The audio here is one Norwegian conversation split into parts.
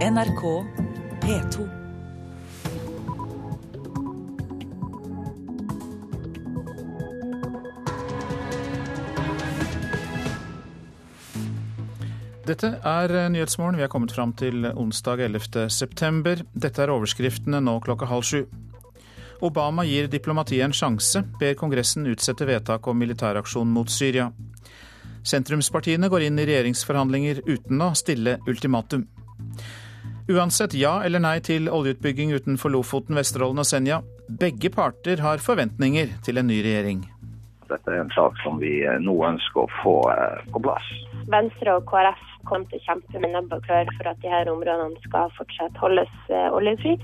NRK P2. Dette er Nyhetsmorgen. Vi er kommet fram til onsdag 11.9. Dette er overskriftene nå klokka halv sju. Obama gir diplomatiet en sjanse, ber Kongressen utsette vedtak om militæraksjon mot Syria. Sentrumspartiene går inn i regjeringsforhandlinger uten å stille ultimatum. Uansett ja eller nei til oljeutbygging utenfor Lofoten, Vesterålen og Senja, begge parter har forventninger til en ny regjering. Dette er en sak som vi eh, nå ønsker å få eh, på plass. Venstre og KrF kommer til å kjempe med nebb og klør for at disse områdene skal fortsatt holdes eh, oljefri.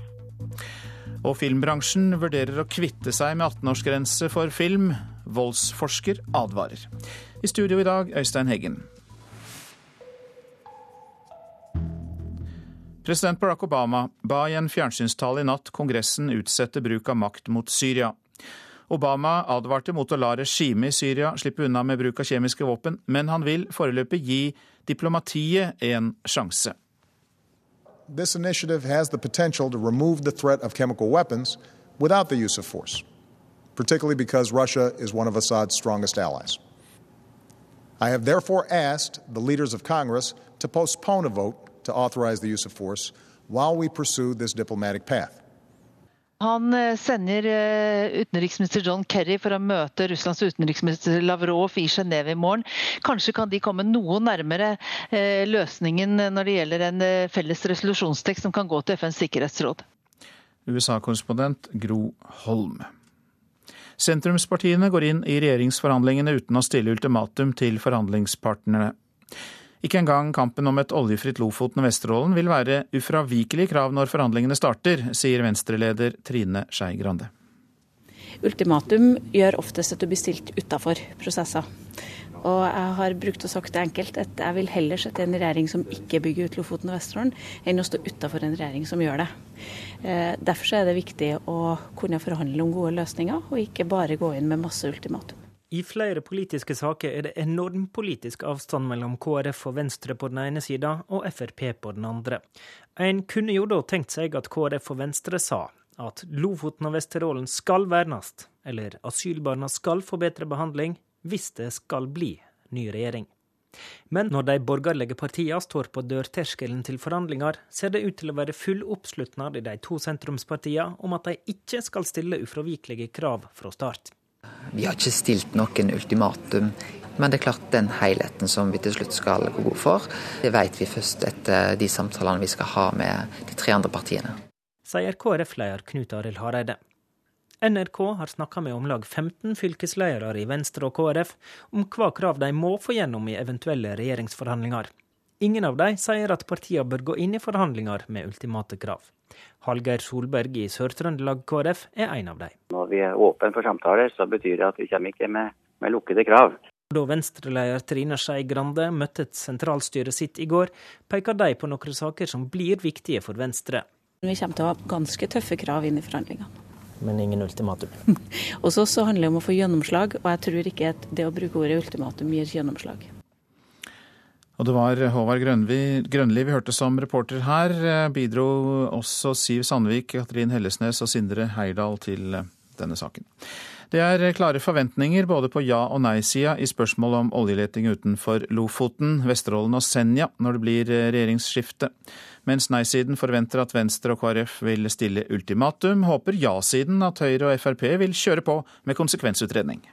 Og filmbransjen vurderer å kvitte seg med 18-årsgrense for film. Voldsforsker advarer. I studio i dag, Øystein Heggen. President Barack Obama ba i en fjernsynstale i natt Kongressen utsette bruk av makt mot Syria. Obama advarte mot å la regimet i Syria slippe unna med bruk av kjemiske våpen, men han vil foreløpig gi diplomatiet en sjanse. This initiative has the potential to remove the threat of chemical weapons without the use of force, particularly because Russia is one of Assad's strongest allies. I have therefore asked the leaders of Congress to postpone a vote to authorize the use of force while we pursue this diplomatic path. Han eh, sender eh, utenriksminister John Kerry for å møte Russlands utenriksminister Lavrov i Genéve i morgen. Kanskje kan de komme noe nærmere eh, løsningen når det gjelder en felles resolusjonstekst som kan gå til FNs sikkerhetsråd. USA-korrespondent Gro Holm. Sentrumspartiene går inn i regjeringsforhandlingene uten å stille ultimatum til forhandlingspartnerne. Ikke engang kampen om et oljefritt Lofoten og Vesterålen vil være ufravikelige krav når forhandlingene starter, sier Venstre-leder Trine Skei Grande. Ultimatum gjør oftest at du blir stilt utafor prosesser. Og jeg har brukt og sagt det enkelt at jeg vil heller sette en regjering som ikke bygger ut Lofoten og Vesterålen, enn å stå utafor en regjering som gjør det. Eh, derfor er det viktig å kunne forhandle om gode løsninger, og ikke bare gå inn med masse ultimatum. I flere politiske saker er det enorm politisk avstand mellom KrF og Venstre på den ene sida og Frp på den andre. En kunne jo da tenkt seg at KrF og Venstre sa at Lofoten og Vesterålen skal vernes, eller asylbarna skal få bedre behandling hvis det skal bli ny regjering. Men når de borgerlige partiene står på dørterskelen til forhandlinger, ser det ut til å være full oppslutnad i de to sentrumspartiene om at de ikke skal stille ufravikelige krav fra start. Vi har ikke stilt noen ultimatum. Men det er klart den helheten som vi til slutt skal gå god for, det vet vi først etter de samtalene vi skal ha med de tre andre partiene. Sier KrF-leder Knut Arild Hareide. NRK har snakka med om lag 15 fylkesledere i Venstre og KrF om hva krav de må få gjennom i eventuelle regjeringsforhandlinger. Ingen av de sier at partiene bør gå inn i forhandlinger med ultimate krav. Hallgeir Solberg i Sør-Trøndelag KrF er en av de. Når vi er åpne for samtaler, så betyr det at vi kommer ikke med, med lukkede krav. Da Venstre-leder Trine Skei Grande møtte sentralstyret sitt i går, peker de på noen saker som blir viktige for Venstre. Vi kommer til å ha ganske tøffe krav inn i forhandlingene. Men ingen ultimatum? Hos oss handler det om å få gjennomslag, og jeg tror ikke at det å bruke ordet ultimatum gir gjennomslag. Og det var Håvard Grønli vi hørte som reporter her. Bidro også Siv Sandvik, Katrin Hellesnes og Sindre Heirdal til denne saken. Det er klare forventninger både på ja- og nei-sida i spørsmålet om oljeleting utenfor Lofoten, Vesterålen og Senja når det blir regjeringsskifte. Mens nei-siden forventer at Venstre og KrF vil stille ultimatum, håper ja-siden at Høyre og Frp vil kjøre på med konsekvensutredning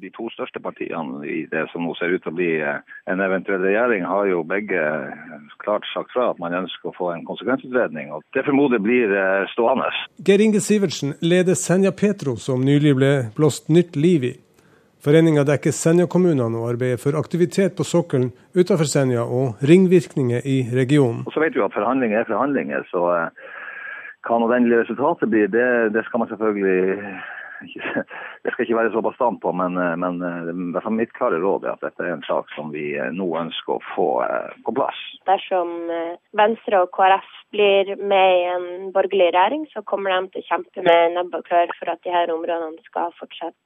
de to største partiene i det som nå ser ut til å bli eh, en eventuell regjering, har jo begge klart sagt fra at man ønsker å få en konsekvensutredning. og Det formoder blir eh, stående. Geir Inge Sivertsen leder Senja Petro, som nylig ble blåst nytt liv i. Foreninga dekker Senja-kommunene og arbeider for aktivitet på sokkelen utenfor Senja og ringvirkninger i regionen. Og så vet vi at forhandlinger er forhandlinger, så eh, hva nå det endelige resultatet blir, det, det skal man selvfølgelig det skal ikke være så bastant på, men, eh, men eh, mitt klare råd er at dette er en sak som vi eh, nå ønsker å få på plass. Dersom Venstre og KrF blir med i en borgerlig regjering, så kommer de til å kjempe med nebb og klør for at disse områdene skal fortsette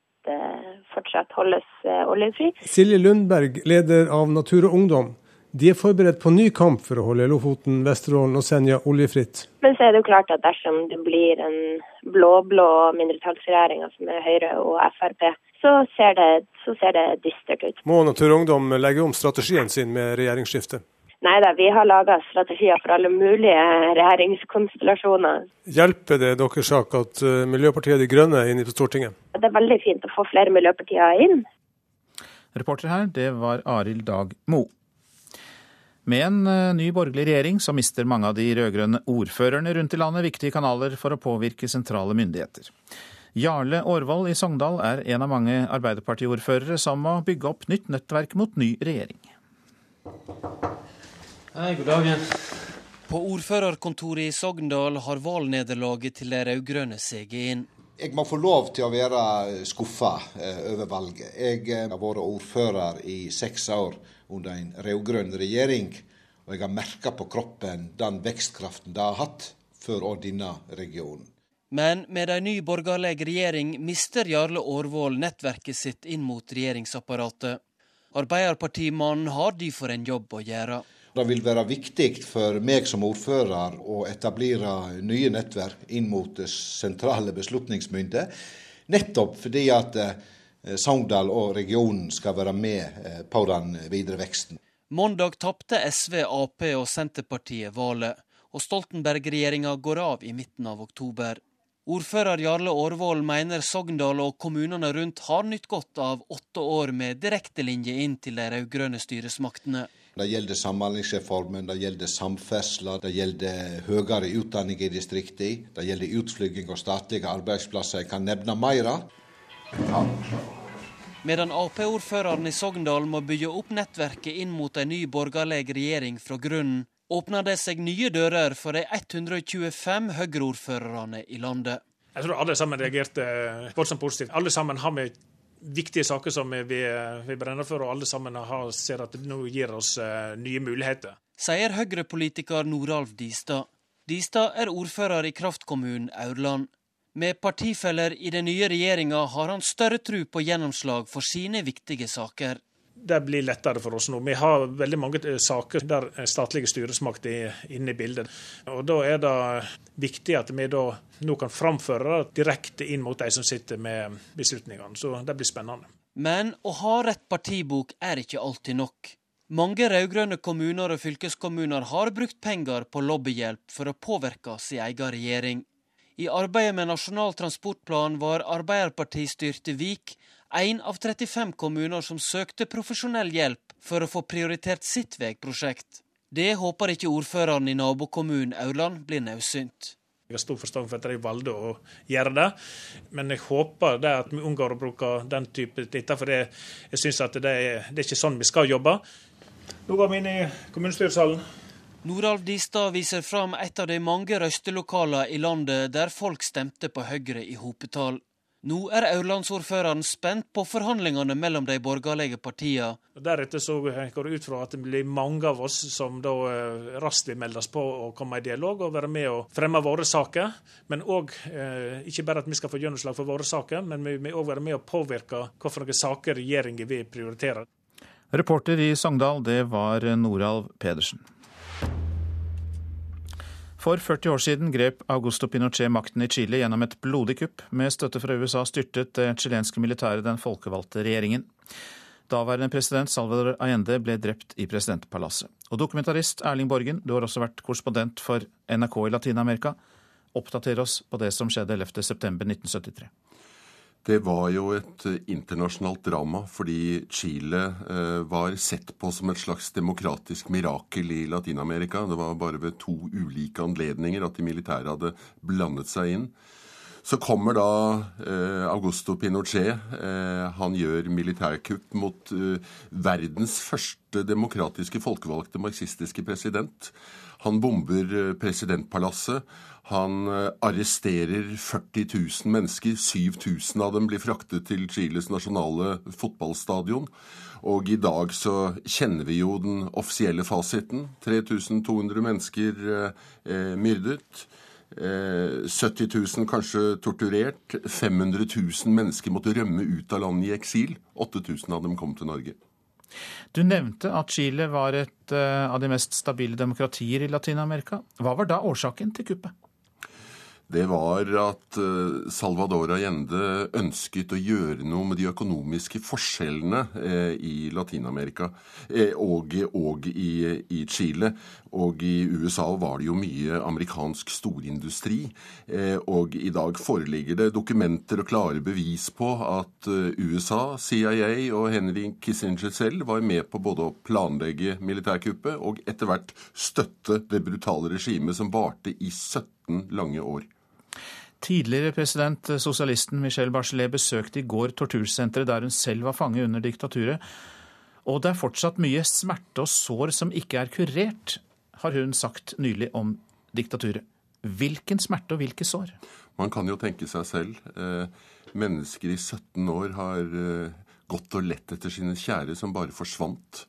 fortsatt holdes oljefri. Silje Lundberg, leder av Natur og Ungdom, De er forberedt på ny kamp for å holde Lofoten, Vesterålen og Senja oljefritt. Men så er det jo klart at dersom det blir en blå-blå mindretallsregjering, altså med Høyre og Frp, så ser, det, så ser det dystert ut. Må Natur og Ungdom legge om strategien sin med regjeringsskiftet? Nei da, vi har laga strategier for alle mulige regjeringskonstellasjoner. Hjelper det deres sak at eh, Miljøpartiet De Grønne er inne på Stortinget? Det er veldig fint å få flere miljøpartier inn. Reporter her, det var Arild Dag Mo. Med en eh, ny borgerlig regjering så mister mange av de rød-grønne ordførerne rundt i landet viktige kanaler for å påvirke sentrale myndigheter. Jarle Aarvold i Sogndal er en av mange Arbeiderpartiordførere som må bygge opp nytt nettverk mot ny regjering. Hei, god dagen. På ordførerkontoret i Sogndal har valgnederlaget til de rød-grønne seget inn. Jeg må få lov til å være skuffa eh, over valget. Jeg eh, har vært ordfører i seks år under en rød-grønn regjering. Og jeg har merka på kroppen den vekstkraften det har hatt for denne regionen. Men med ei ny borgerlig regjering mister Jarle Aarvold nettverket sitt inn mot regjeringsapparatet. Arbeiderpartimannen har derfor en jobb å gjøre. Det vil være viktig for meg som ordfører å etablere nye nettverk inn mot sentrale beslutningsmyndigheter. Nettopp fordi at Eh, Sogndal og regionen skal være med eh, på den videre veksten. Mandag tapte SV, Ap og Senterpartiet valget, og Stoltenberg-regjeringa går av i midten av oktober. Ordfører Jarle Aarvold mener Sogndal og kommunene rundt har nytt godt av åtte år med direktelinje inn til de rød-grønne styresmaktene. Det gjelder Samhandlingsreformen, det gjelder samferdsel, det gjelder høyere utdanning i distriktene, det gjelder utflygging av statlige arbeidsplasser. Jeg kan nevne mer. Medan Ap-ordføreren i Sogndal må bygge opp nettverket inn mot en ny borgerlig regjering fra grunnen, åpner det seg nye dører for de 125 Høyre-ordførerne i landet. Jeg tror alle sammen reagerte voldsomt positivt. Alle sammen har med viktige saker som vi, vi brenner for, og alle sammen har, ser at det nå gir oss uh, nye muligheter. Sier Høyre-politiker Noralv Distad. Distad er ordfører i kraftkommunen Aurland. Med partifeller i den nye regjeringa har han større tro på gjennomslag for sine viktige saker. Det blir lettere for oss nå. Vi har veldig mange eh, saker der statlige styresmakter er inne i bildet. Og Da er det viktig at vi da nå kan framføre det direkte inn mot de som sitter med beslutningene. Så det blir spennende. Men å ha rett partibok er ikke alltid nok. Mange rød-grønne kommuner og fylkeskommuner har brukt penger på lobbyhjelp for å påvirke sin egen regjering. I arbeidet med Nasjonal transportplan var Arbeiderpartistyrte Vik én av 35 kommuner som søkte profesjonell hjelp for å få prioritert sitt veiprosjekt. Det håper ikke ordføreren i nabokommunen Aurland blir naudsynt. Jeg har stor forstand for at de valgte å gjøre det, men jeg håper det at vi unngår å bruke den type dette, For jeg synes at det er, det er ikke sånn vi skal jobbe. Nå går vi inn i kommunestyresalen. Noralf Distad viser fram et av de mange røystelokaler i landet der folk stemte på Høyre i hopetall. Nå er Aurlandsordføreren spent på forhandlingene mellom de borgerlige partiene. Deretter så går det ut fra at det blir mange av oss som da eh, raskt vil melde oss på og komme i dialog og være med og fremme våre saker. Men òg eh, ikke bare at vi skal få gjennomslag for våre saker, men vi vil òg være med og påvirke hvilke saker regjeringen vil prioritere. Reporter i Sogndal, det var Noralv Pedersen. For 40 år siden grep Augusto Pinochet makten i Chile gjennom et blodig kupp. Med støtte fra USA styrtet det chilenske militæret den folkevalgte regjeringen. Daværende president Salvador Allende ble drept i presidentpalasset. Og dokumentarist Erling Borgen, du har også vært korrespondent for NRK i Latin-Amerika. Oppdater oss på det som skjedde 11.9.1973. Det var jo et eh, internasjonalt drama fordi Chile eh, var sett på som et slags demokratisk mirakel i Latin-Amerika. Det var bare ved to ulike anledninger at de militære hadde blandet seg inn. Så kommer da eh, Augusto Pinochet. Han gjør militærkupp mot verdens første demokratiske folkevalgte marxistiske president. Han bomber presidentpalasset. Han eh, arresterer 40 000 mennesker. 7000 av dem blir fraktet til Chiles nasjonale fotballstadion. Og i dag så kjenner vi jo den offisielle fasiten. 3200 mennesker eh, myrdet. Eh, 70 000 kanskje torturert. 500 000 mennesker måtte rømme ut av landet i eksil. 8000 av dem kom til Norge. Du nevnte at Chile var et eh, av de mest stabile demokratier i Latin-Amerika. Hva var da årsaken til kuppet? Det var at eh, Salvador Allende ønsket å gjøre noe med de økonomiske forskjellene eh, i Latin-Amerika eh, og, og i, i, Chile. Og i USA var det jo mye amerikansk storindustri. Og i dag foreligger det dokumenter og klare bevis på at USA, CIA og Henry Kissinger selv var med på både å planlegge militærkuppet og etter hvert støtte det brutale regimet som varte i 17 lange år. Tidligere president, eh, sosialisten Michelle Bachelet, besøkte i går tortursenteret der hun selv var fange under diktaturet. Og det er fortsatt mye smerte og sår som ikke er kurert, har hun sagt nylig om diktaturet. Hvilken smerte og hvilke sår? Man kan jo tenke seg selv. Eh, mennesker i 17 år har eh, gått og lett etter sine kjære som bare forsvant.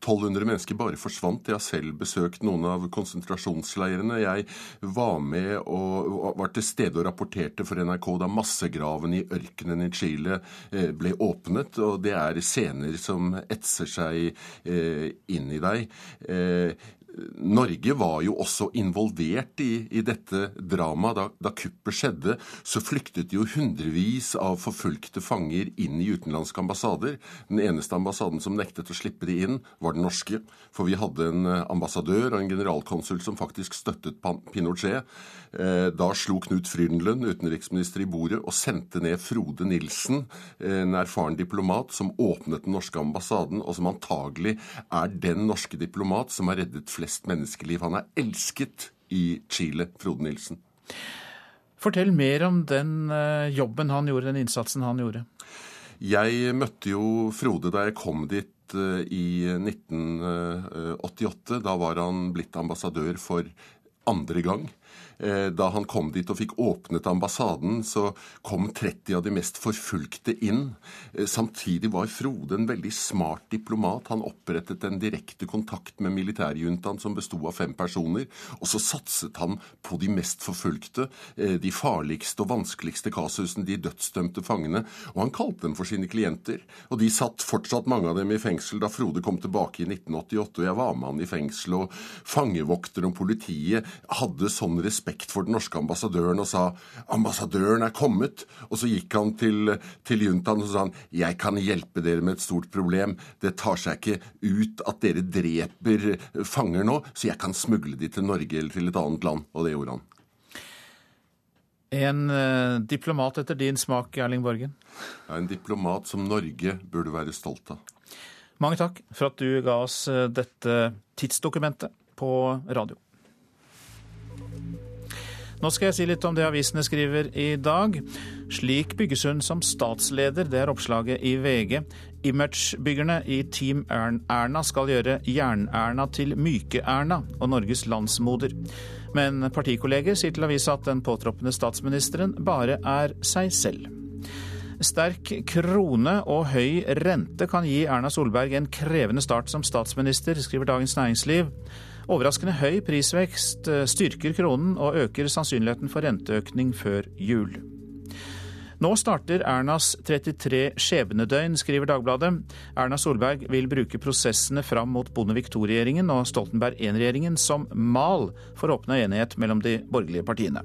1200 mennesker bare forsvant. Jeg har selv besøkt noen av konsentrasjonsleirene. Jeg var med og var til stede og rapporterte for NRK da massegraven i ørkenen i Chile eh, ble åpnet. Og det er scener som etser seg eh, inn i deg. Norge var jo også involvert i, i dette dramaet. Da, da, kuppet skjedde, så flyktet jo hundrevis av forfulgte fanger inn i utenlandske ambassader. Den eneste ambassaden som nektet å slippe de inn, var den norske. For vi hadde en eh, ambassadør og en generalkonsul som faktisk støttet Pinochet. Eh, da slo Knut Frydenlund, utenriksminister, i bordet og sendte ned Frode Nilsen, eh, en erfaren diplomat, som åpnet den norske ambassaden, og som antagelig er den norske diplomat som har reddet flest flest menneskeliv. Han er elsket i Chile, Frode Nilsen. Fortell mer om den eh, jobben han gjorde, den innsatsen han gjorde. Jeg møtte jo Frode da jeg kom dit eh, i 1988. Da var han blitt ambassadør for andre gang. Eh, da han kom dit og fikk åpnet ambassaden, så kom 30 av de mest forfulgte inn. Eh, samtidig var Frode en veldig smart diplomat. Han opprettet en direkte kontakt med militærjuntaen som besto av fem personer. Og så satset han på de mest forfulgte, eh, de farligste og vanskeligste kasusene, de dødsdømte fangene. Og han kalte dem for sine klienter. Og de satt fortsatt mange av dem i fengsel da Frode kom tilbake i 1988, og jeg var med han i fengsel. Og fangevoktere og politiet hadde sånn respekt respekt for den norske ambassadøren og sa 'ambassadøren er kommet'. Og så gikk han til, til juntaen og sa han, 'jeg kan hjelpe dere med et stort problem'. Det tar seg ikke ut at dere dreper fanger nå, så jeg kan smugle de til Norge eller til et annet land. Og det gjorde han. En eh, diplomat etter din smak, Erling Borgen? Ja, En diplomat som Norge burde være stolt av. Mange takk for at du ga oss eh, dette tidsdokumentet på radio. Nå skal jeg si litt om det avisene skriver i dag. Slik bygges hun som statsleder, det er oppslaget i VG. Imagebyggerne i Team Erna skal gjøre Jern-Erna til Myke-Erna og Norges landsmoder. Men partikolleger sier til avisa at den påtroppende statsministeren bare er seg selv. Sterk krone og høy rente kan gi Erna Solberg en krevende start som statsminister, skriver Dagens Næringsliv. Overraskende høy prisvekst eh, styrker kronen og øker sannsynligheten for renteøkning før jul. Nå starter Ernas 33 skjebnedøgn, skriver Dagbladet. Erna Solberg vil bruke prosessene fram mot Bondevik II-regjeringen og Stoltenberg I-regjeringen som mal for å oppnå enighet mellom de borgerlige partiene.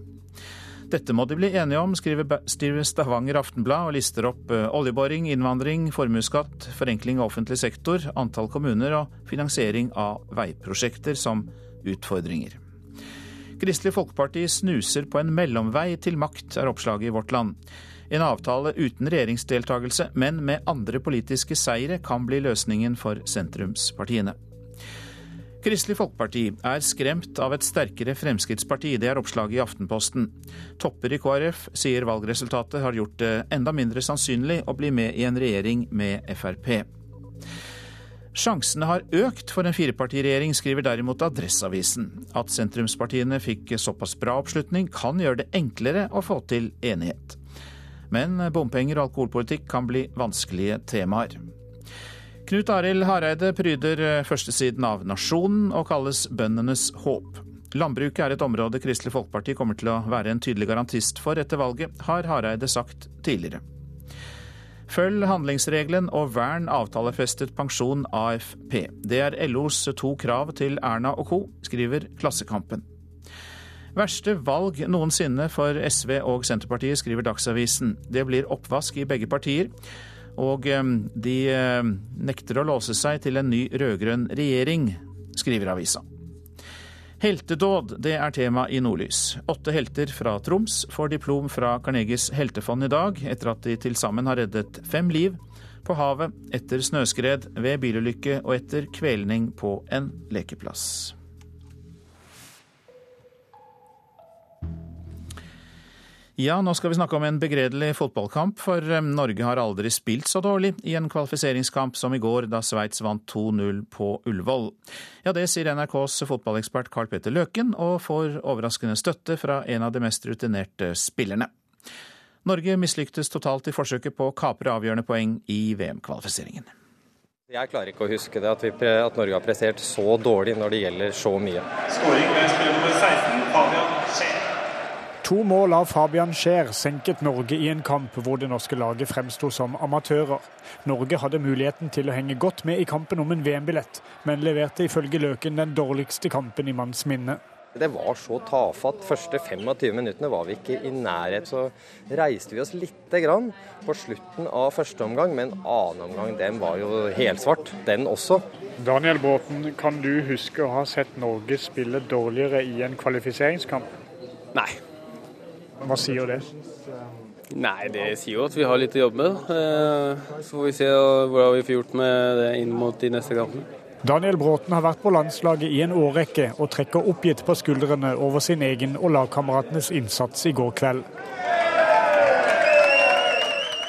Dette må de bli enige om, skriver Stavanger Aftenblad og lister opp eh, oljeboring, innvandring, formuesskatt, forenkling av offentlig sektor, antall kommuner og finansiering av veiprosjekter som utfordringer. Kristelig Folkeparti snuser på en mellomvei til makt, er oppslaget i Vårt Land. En avtale uten regjeringsdeltakelse, men med andre politiske seire, kan bli løsningen for sentrumspartiene. Kristelig Folkeparti er skremt av et sterkere Fremskrittsparti. Det er oppslaget i Aftenposten. Topper i KrF sier valgresultatet har gjort det enda mindre sannsynlig å bli med i en regjering med Frp. Sjansene har økt for en firepartiregjering, skriver derimot Adresseavisen. At sentrumspartiene fikk såpass bra oppslutning, kan gjøre det enklere å få til enighet. Men bompenger og alkoholpolitikk kan bli vanskelige temaer. Knut Arild Hareide pryder eh, førstesiden av Nasjonen og kalles bøndenes håp. Landbruket er et område Kristelig Folkeparti kommer til å være en tydelig garantist for etter valget, har Hareide sagt tidligere. Følg handlingsregelen og vern avtalefestet pensjon AFP. Det er LOs to krav til Erna og co., skriver Klassekampen. Verste valg noensinne for SV og Senterpartiet, skriver Dagsavisen. Det blir oppvask i begge partier, og eh, de eh, nekter å låse seg til en ny rød-grønn regjering, skriver avisa. Heltedåd, det er tema i Nordlys. Åtte helter fra Troms får diplom fra Carnegies heltefond i dag, etter at de til sammen har reddet fem liv på havet, etter snøskred, ved bilulykke og etter kvelning på en lekeplass. Ja, nå skal vi snakke om en begredelig fotballkamp, for eh, Norge har aldri spilt så dårlig i en kvalifiseringskamp som i går, da Sveits vant 2-0 på Ullevål. Ja, det sier NRKs fotballekspert Carl Petter Løken, og får overraskende støtte fra en av de mest rutinerte spillerne. Norge mislyktes totalt i forsøket på å kapre avgjørende poeng i VM-kvalifiseringen. Jeg klarer ikke å huske det, at, vi, at, Norge har prestert så dårlig når det gjelder så mye. Skåring med spiller nummer 16, Fabian Skjær. To mål av Fabian Skjær senket Norge i en kamp hvor det norske laget fremsto som amatører. Norge hadde muligheten til å henge godt med i kampen om en VM-billett, men leverte ifølge Løken den dårligste kampen i manns minne. Det var så tafatt. Første 25 minuttene var vi ikke i nærhet. Så reiste vi oss lite grann på slutten av første omgang, men annen omgang den var jo helsvart, den også. Daniel Bråten, kan du huske å ha sett Norge spille dårligere i en kvalifiseringskamp? Nei, hva sier det? Nei, Det sier jo at vi har litt å jobbe med. Eh, så får vi se hvordan vi får gjort med det inn mot de neste kampene. Daniel Bråten har vært på landslaget i en årrekke og trekker oppgitt på skuldrene over sin egen og lagkameratenes innsats i går kveld.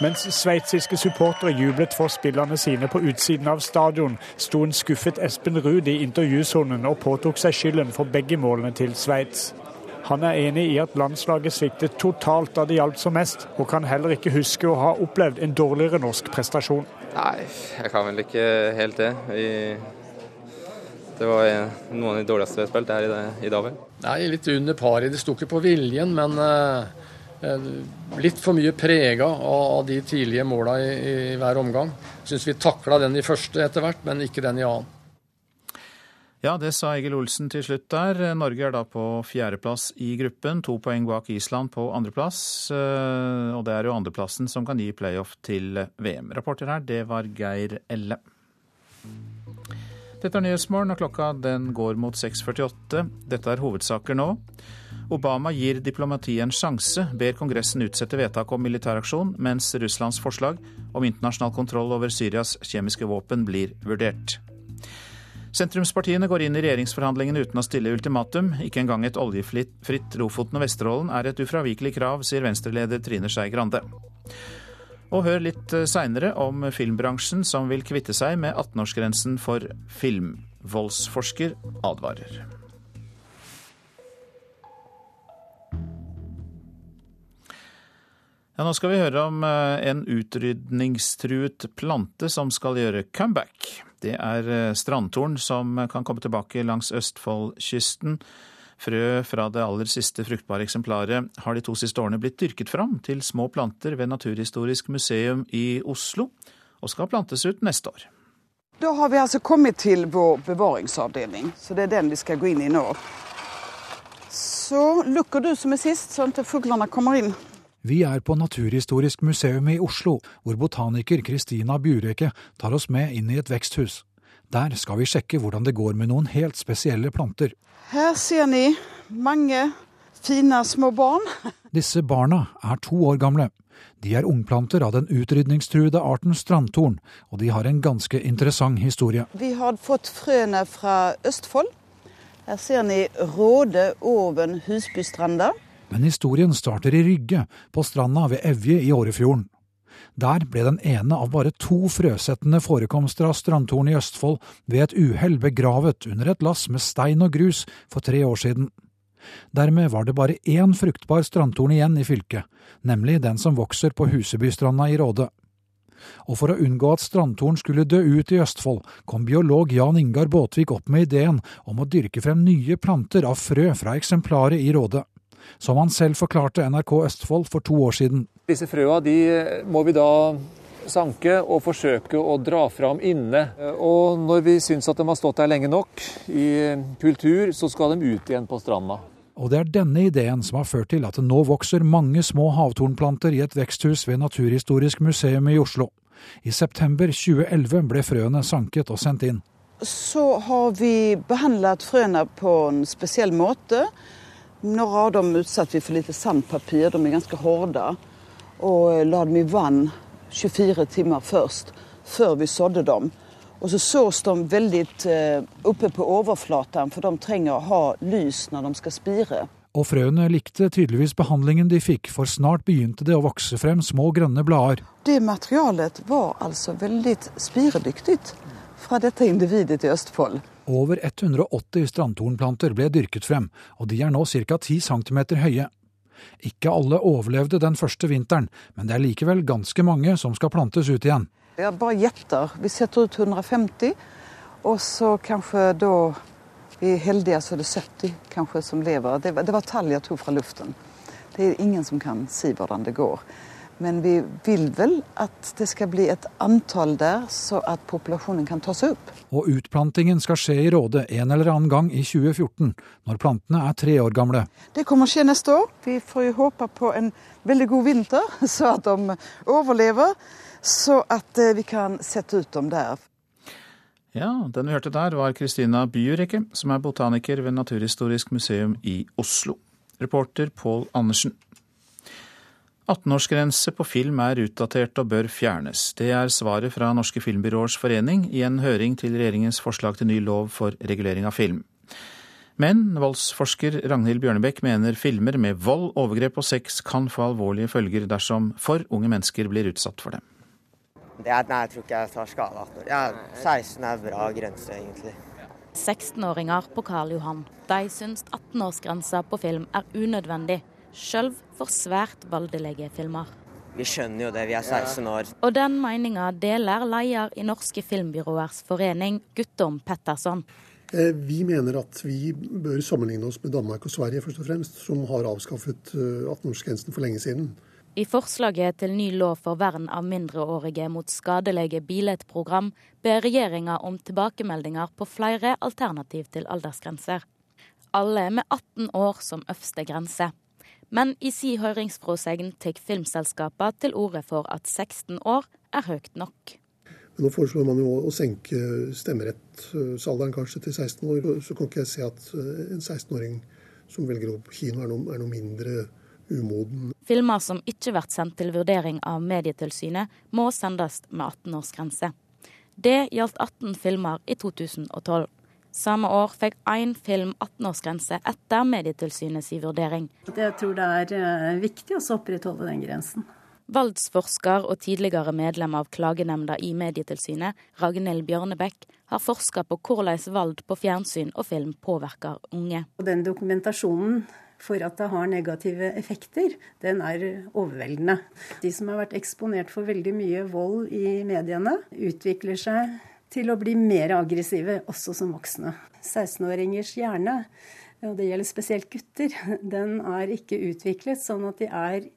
Mens sveitsiske supportere jublet for spillerne sine på utsiden av stadion, sto en skuffet Espen Ruud i intervjusonen og påtok seg skylden for begge målene til Sveits. Han er enig i at landslaget sviktet totalt da det gjaldt som mest, og kan heller ikke huske å ha opplevd en dårligere norsk prestasjon. Nei, jeg kan vel ikke helt det. Vi... Det var noen av de dårligste vi har spilt her i, dag. Nei, litt under paret. Det sto ikke på viljen, men uh, litt for mye prega av de tidlige måla i, i hver omgang. Syns vi takla den i første etter hvert, men ikke den i annen. Ja, det sa Egil Olsen til slutt der. Norge er da på fjerdeplass i gruppen, to poeng bak Island på andreplass. Eh, og det er jo andreplassen som kan gi playoff til VM. Rapporter her, det var Geir Elle. Dette er Nyhetsmorgen, og klokka den går mot 6.48. Dette er hovedsaker nå. Obama gir diplomatiet en sjanse, ber Kongressen utsette vedtak om militæraksjon, mens Russlands forslag om internasjonal kontroll over Syrias kjemiske våpen blir vurdert. Sentrumspartiene går inn i regjeringsforhandlingene uten å stille ultimatum. Ikke engang et oljefritt Lofoten og Vesterålen er et ufravikelig krav, sier Venstre-leder Trine Skei Grande. Og hør litt eh, seinere om filmbransjen som vil kvitte seg med 18-årsgrensen for film. Voldsforsker advarer. Ja, nå skal vi høre om eh, en utrydningstruet plante som skal gjøre comeback. Det er eh, strandtorn som kan komme tilbake langs Østfoldkysten. Frø fra det aller siste fruktbare eksemplaret har de to siste årene blitt dyrket fram til små planter ved Naturhistorisk museum i Oslo, og skal plantes ut neste år. Da har vi altså kommet til vår bevaringsavdeling, så det er den vi skal gå inn i nå. Så lukker du som er sist, sånn at fuglene kommer inn. Vi er på Naturhistorisk museum i Oslo, hvor botaniker Kristina Bjureke tar oss med inn i et veksthus. Der skal vi sjekke hvordan det går med noen helt spesielle planter. Her ser ni mange fine små barn. Disse barna er to år gamle. De er ungplanter av den utrydningstruede arten strandtorn, og de har en ganske interessant historie. Vi har fått frøene fra Østfold. Her ser ni Råde Oven Husbystranda. Men historien starter i Rygge, på stranda ved Evje i Årefjorden. Der ble den ene av bare to frøsettende forekomster av strandtorn i Østfold ved et uhell begravet under et lass med stein og grus for tre år siden. Dermed var det bare én fruktbar strandtorn igjen i fylket, nemlig den som vokser på Husebystranda i Råde. Og for å unngå at strandtorn skulle dø ut i Østfold, kom biolog Jan Ingar Båtvik opp med ideen om å dyrke frem nye planter av frø fra eksemplaret i Råde som han selv forklarte NRK Østfold for to år siden. Disse frøa de må vi da sanke og forsøke å dra fram inne. Og når vi syns at de har stått der lenge nok i kultur, så skal de ut igjen på stranda. Og det er denne ideen som har ført til at det nå vokser mange små havtornplanter i et veksthus ved Naturhistorisk museum i Oslo. I september 2011 ble frøene sanket og sendt inn. Så har vi behandlet frøene på en spesiell måte. Noen av dem utsatte vi for litt sandpapir, de er ganske harde. Og la dem i vann 24 timer først, før vi sådde dem. Og så sås de veldig eh, oppe på overflaten, for de trenger å ha lys når de skal spire. Og frøene likte tydeligvis behandlingen de fikk, for snart begynte det å vokse frem små grønne blader. Det materialet var altså veldig spiredyktig fra dette individet i Østfold. Over 180 strandtornplanter ble dyrket frem, og de er nå ca. 10 cm høye. Ikke alle overlevde den første vinteren, men det er likevel ganske mange som skal plantes ut igjen. Jeg bare gjetter. Vi setter ut 150, og så kanskje da vi er heldige, så er det 70 kanskje som lever. Det var, det var tall jeg tok fra luften. Det er ingen som kan si hvordan det går. Men vi vil vel at det skal bli et antall der, så at populasjonen kan tas opp. Og utplantingen skal skje i Råde en eller annen gang i 2014, når plantene er tre år gamle. Det kommer å skje neste år. Vi får jo håpe på en veldig god vinter, så at de overlever så at eh, vi kan sette ut dem der. Ja, den vi hørte der var Kristina Bjurekke, som er botaniker ved Naturhistorisk museum i Oslo. Reporter Pål Andersen. 18-årsgrense på film er utdatert og bør fjernes. Det er svaret fra Norske filmbyråers forening i en høring til regjeringens forslag til ny lov for regulering av film. Men voldsforsker Ragnhild Bjørnebekk mener filmer med vold, overgrep og sex kan få alvorlige følger dersom for unge mennesker blir utsatt for dem. Det, nei, jeg tror ikke jeg tar skade 18 år. Ja, 16 er bra grense, egentlig. 16-åringer på Karl Johan. De syns 18-årsgrensa på film er unødvendig, sjøl for svært voldelige filmer. Vi skjønner jo det, vi er 16 år. Og den meninga deler leder i Norske filmbyråers forening, Guttorm Petterson. Eh, vi mener at vi bør sammenligne oss med Danmark og Sverige, først og fremst, som har avskaffet 18-årsgrensen eh, for lenge siden. I forslaget til ny lov for vern av mindreårige mot skadelige bilettprogram ber regjeringa om tilbakemeldinger på flere alternativ til aldersgrenser. Alle med 18 år som øverste grense. Men i si høringsfråsegn tar filmselskapene til orde for at 16 år er høyt nok. Men nå foreslår man jo å senke stemmerettsalderen kanskje til 16 år. Så kan ikke jeg se at en 16-åring som velger på kino, er noe, er noe mindre umoden. Filmer som ikke blir sendt til vurdering av Medietilsynet, må sendes med 18-årsgrense. Det gjaldt 18 filmer i 2012. Samme år fikk én film 18-årsgrense etter Medietilsynets vurdering. Jeg tror det er eh, viktig å opprettholde den grensen. Voldsforsker og tidligere medlem av klagenemnda i Medietilsynet, Ragnhild Bjørnebekk, har forska på hvordan vold på fjernsyn og film påvirker unge. Den dokumentasjonen for at det har negative effekter, den er overveldende. De som har vært eksponert for veldig mye vold i mediene, utvikler seg til å bli mer aggressive, også som voksne. 16-åringers hjerne, og det gjelder spesielt gutter, den er ikke utviklet sånn at de er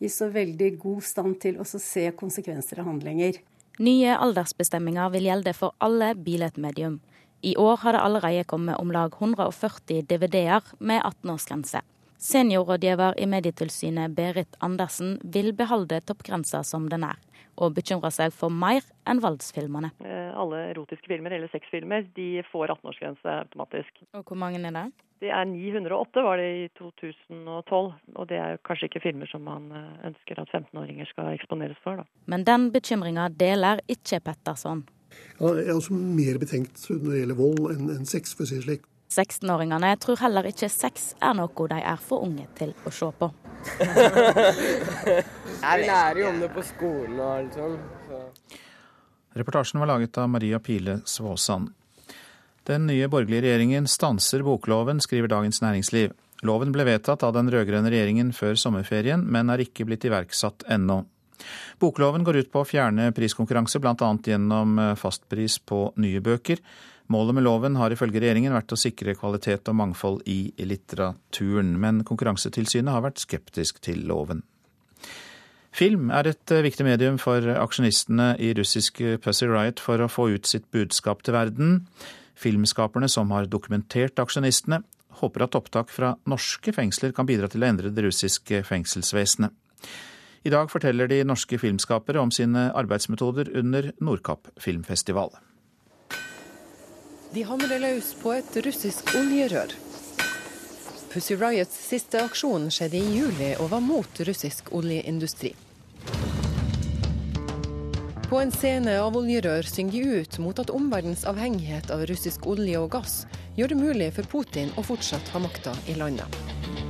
i så veldig god stand til å se konsekvenser av handlinger. Nye aldersbestemminger vil gjelde for alle billedmedium. I år har det allerede kommet om lag 140 DVD-er med 18-årsgrense. Seniorrådgiver i Medietilsynet Berit Andersen vil beholde toppgrensa som den er, og bekymrer seg for mer enn voldsfilmene. Eh, alle erotiske filmer eller sexfilmer de får 18-årsgrense automatisk. Og Hvor mange er det? Det er 908 var det i 2012. Og det er kanskje ikke filmer som man eh, ønsker at 15-åringer skal eksponeres for. Da. Men den bekymringa deler ikke Petterson. Ja, jeg er også mer betenkt når det gjelder vold enn, enn sex, for å si det slik. 16-åringene tror heller ikke sex er noe de er for unge til å se på. Vi lærer jo om det på skolen og alt sånt. Reportasjen var laget av Maria Pile Svåsand. Den nye borgerlige regjeringen stanser bokloven, skriver Dagens Næringsliv. Loven ble vedtatt av den rød-grønne regjeringen før sommerferien, men er ikke blitt iverksatt ennå. Bokloven går ut på å fjerne priskonkurranse, bl.a. gjennom eh, fastpris på nye bøker. Målet med loven har ifølge regjeringen vært å sikre kvalitet og mangfold i litteraturen, men Konkurransetilsynet har vært skeptisk til loven. Film er et eh, viktig medium for aksjonistene i russiske Pussy Riot for å få ut sitt budskap til verden. Filmskaperne som har dokumentert aksjonistene, håper at opptak fra norske fengsler kan bidra til å endre det russiske fengselsvesenet. I dag forteller de norske filmskapere om sine arbeidsmetoder under Nordkapp filmfestival. De hamrer løs på et russisk oljerør. Pussy Riots siste aksjon skjedde i juli og var mot russisk oljeindustri. På en scene av oljerør synger de ut mot at omverdens avhengighet av russisk olje og gass gjør det mulig for Putin å fortsatt ha makta i landet.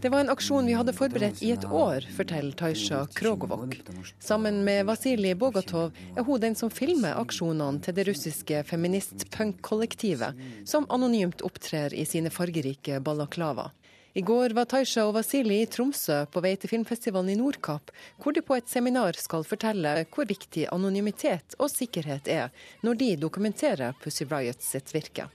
Det var en aksjon vi hadde forberedt i et år, forteller Taisha Krogovok. Sammen med Vasilij Bogatov er hun den som filmer aksjonene til det russiske feminist-punk-kollektivet, som anonymt opptrer i sine fargerike balaklava. I går var Taisha og Vasili i Tromsø på vei til filmfestivalen i Nordkapp, hvor de på et seminar skal fortelle hvor viktig anonymitet og sikkerhet er når de dokumenterer Pussy Riots sitt virke.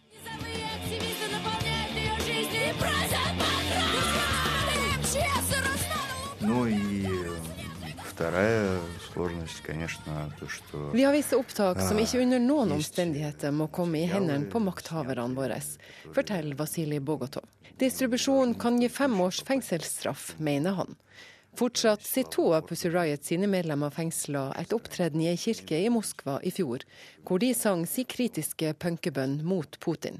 Vi har visse opptak som ikke under noen omstendigheter må komme i hendene på makthaverne våre, forteller Vasilij Bogotov. Distribusjon kan gi fem års fengselsstraff, mener han. Fortsatt sitter to av Pussy Riot sine medlemmer fengsla etter opptreden i ei kirke i Moskva i fjor, hvor de sang si kritiske punkebønn mot Putin.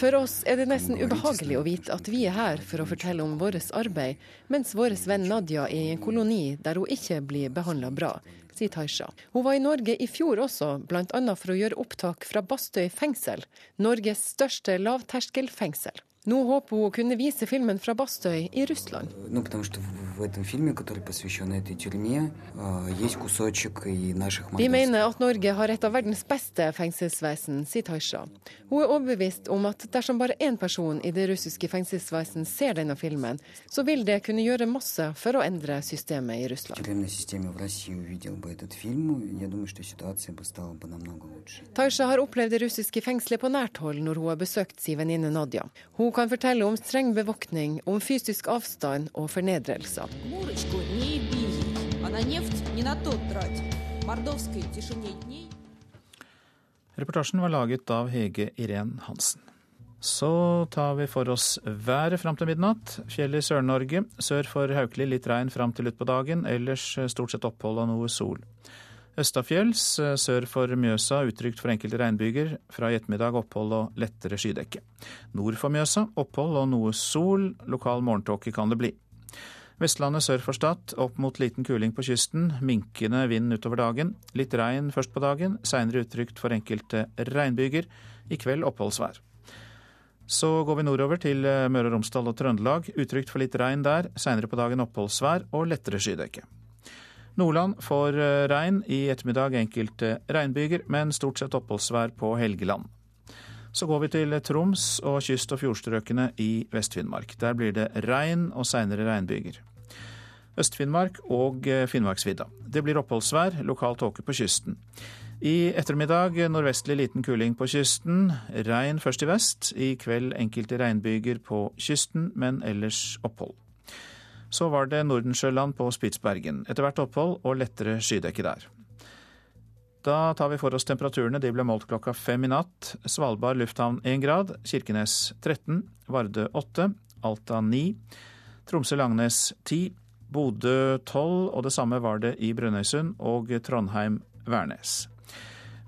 For oss er det nesten ubehagelig å vite at vi er her for å fortelle om vårt arbeid, mens vår venn Nadia er i en koloni der hun ikke blir behandla bra, sier Taisha. Hun var i Norge i fjor også, bl.a. for å gjøre opptak fra Bastøy fengsel, Norges største lavterskelfengsel. Nå håper hun å kunne vise filmen fra Bastøy i Russland. Vi mener at Norge har et av verdens beste fengselsvesen, sier Taisha. Hun er overbevist om at dersom bare én person i det russiske fengselsvesen ser denne filmen, så vil det kunne gjøre masse for å endre systemet i Russland. Taisha har opplevd det russiske fengselet på nært hold når hun har besøkt sin venninne Nadia. Hun kan fortelle om streng bevoktning, om fysisk avstand og fornedrelser. Reportasjen var laget av Hege Irén Hansen. Så tar vi for oss været fram til midnatt. Fjell i Sør-Norge. Sør for Haukeli litt regn fram til utpå dagen, ellers stort sett opphold og noe sol. Østafjells eh, sør for Mjøsa utrygt for enkelte regnbyger. Fra i ettermiddag opphold og lettere skydekke. Nord for Mjøsa opphold og noe sol. Lokal morgentåke kan det bli. Vestlandet sør for Stad opp mot liten kuling på kysten. Minkende vind utover dagen. Litt regn først på dagen, seinere utrygt for enkelte regnbyger. I kveld oppholdsvær. Så går vi nordover til eh, Møre og Romsdal og Trøndelag. Utrygt for litt regn der, seinere på dagen oppholdsvær og lettere skydekke. Nordland får eh, regn, i ettermiddag enkelte regnbyger, men stort sett oppholdsvær på Helgeland. Så går vi til Troms og kyst- og fjordstrøkene i Vest-Finnmark. Der blir det regn og seinere regnbyger. Øst-Finnmark og eh, Finnmarksvidda. Det blir oppholdsvær, lokal tåke på kysten. I ettermiddag nordvestlig liten kuling på kysten. Regn først i vest. I kveld enkelte regnbyger på kysten, men ellers opphold. Så var det Nordensjøland på Spitsbergen. Etter hvert opphold og lettere skydekke der. Da tar vi for oss temperaturene. De ble målt klokka fem i natt. Svalbard lufthavn 1 grad, Kirkenes 13, Vardø 8, Alta 9, Tromsø-Langnes 10, Bodø 12, og det samme var det i Brønnøysund og Trondheim-Værnes.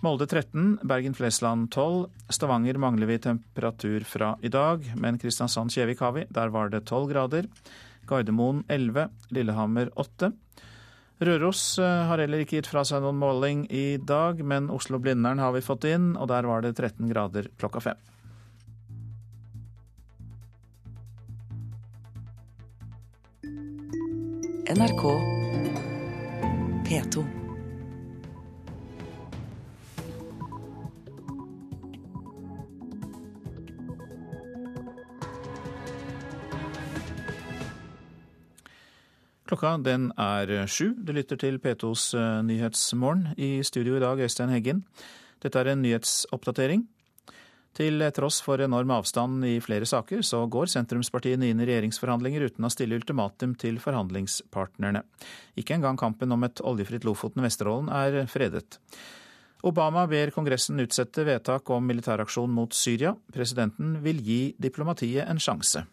Molde 13, Bergen-Flesland 12, Stavanger mangler vi temperatur fra i dag, men Kristiansand-Kjevik har vi. Der var det 12 grader. Gardermoen 11, Lillehammer 8. Røros eh, har heller ikke gitt fra seg noen måling i dag, men Oslo-Blindern har vi fått inn, og der var det 13 grader klokka fem. NRK P2. Klokka den er sju. Du lytter til P2s eh, Nyhetsmorgen. I studio i dag, Øystein Heggen. Dette er en nyhetsoppdatering. Til tross for enorm avstand i flere saker, så går sentrumspartiene inn i regjeringsforhandlinger uten å stille ultimatum til forhandlingspartnerne. Ikke engang kampen om et oljefritt Lofoten-Vesterålen er fredet. Obama ber Kongressen utsette vedtak om militæraksjon mot Syria. Presidenten vil gi diplomatiet en sjanse.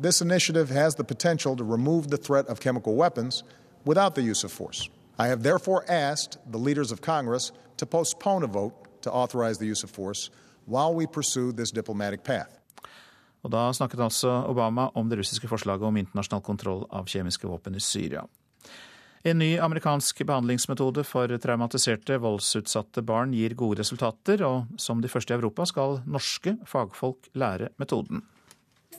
This initiative has the potential to remove the threat of chemical weapons without the use of force. I have therefore asked the leaders of Congress to postpone a vote to authorize the use of force while we pursue this diplomatic path. Og Da snakket altså Obama om det russiske forslaget om internasjonal kontroll av kjemiske våpen i Syria. En ny amerikansk behandlingsmetode for traumatiserte, voldsutsatte barn gir gode resultater, og som de første i Europa skal norske fagfolk lære metoden.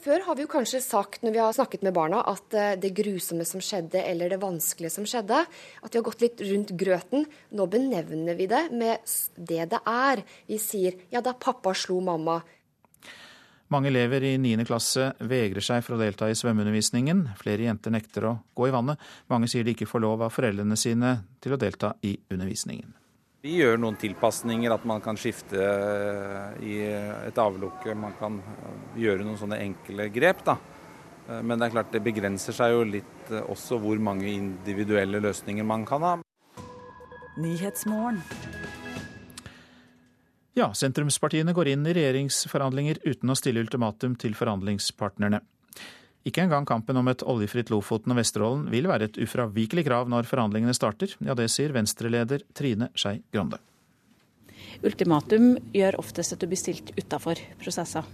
Før har vi jo kanskje sagt når vi har snakket med barna at eh, det grusomme som skjedde, eller det vanskelige som skjedde, at vi har gått litt rundt grøten. Nå benevner vi det med det det er. Vi sier ja, da pappa slo mamma. Mange elever i 9. klasse vegrer seg for å delta i svømmeundervisningen. Flere jenter nekter å gå i vannet. Mange sier de ikke får lov av foreldrene sine til å delta i undervisningen. Vi gjør noen tilpasninger, at man kan skifte eh, i et avlukke. Man kan eh, gjøre noen sånne enkle grep. da. Eh, men det er klart det begrenser seg jo litt også hvor mange individuelle løsninger man kan ha. Ja, sentrumspartiene går inn i regjeringsforhandlinger uten å stille ultimatum til forhandlingspartnerne. Ikke engang kampen om et oljefritt Lofoten og Vesterålen vil være et ufravikelig krav når forhandlingene starter. Ja, det sier Venstre-leder Trine Skei Grande. Ultimatum gjør oftest at du blir stilt utafor prosesser.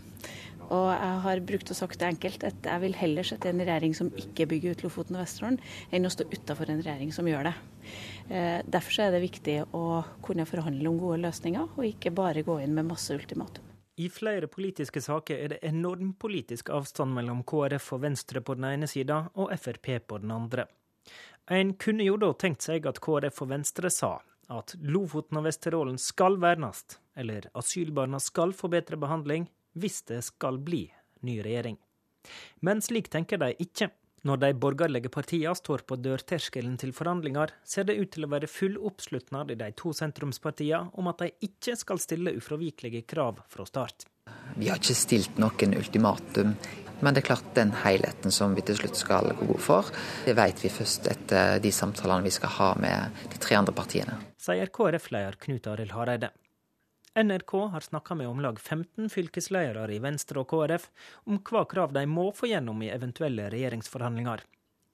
Og jeg har brukt og sagt det enkelt at jeg vil heller sette en regjering som ikke bygger ut Lofoten og Vesterålen, enn å stå utafor en regjering som gjør det. Eh, derfor er det viktig å kunne forhandle om gode løsninger, og ikke bare gå inn med masse ultimatum. I flere politiske saker er det enorm politisk avstand mellom KrF og Venstre på den ene sida og Frp på den andre. En kunne jo da tenkt seg at KrF og Venstre sa at Lofoten og Vesterålen skal vernes, eller asylbarna skal få bedre behandling hvis det skal bli ny regjering. Men slik tenker de ikke. Når de borgerlige partiene står på dørterskelen til forhandlinger, ser det ut til å være full oppslutnad i de to sentrumspartiene om at de ikke skal stille ufravikelige krav fra start. Vi har ikke stilt noen ultimatum, men det er klart den helheten som vi til slutt skal gå god for, det vet vi først etter de samtalene vi skal ha med de tre andre partiene. Sier KrF-leder Knut Arild Hareide. NRK har snakka med om lag 15 fylkesledere i Venstre og KrF om hva krav de må få gjennom i eventuelle regjeringsforhandlinger.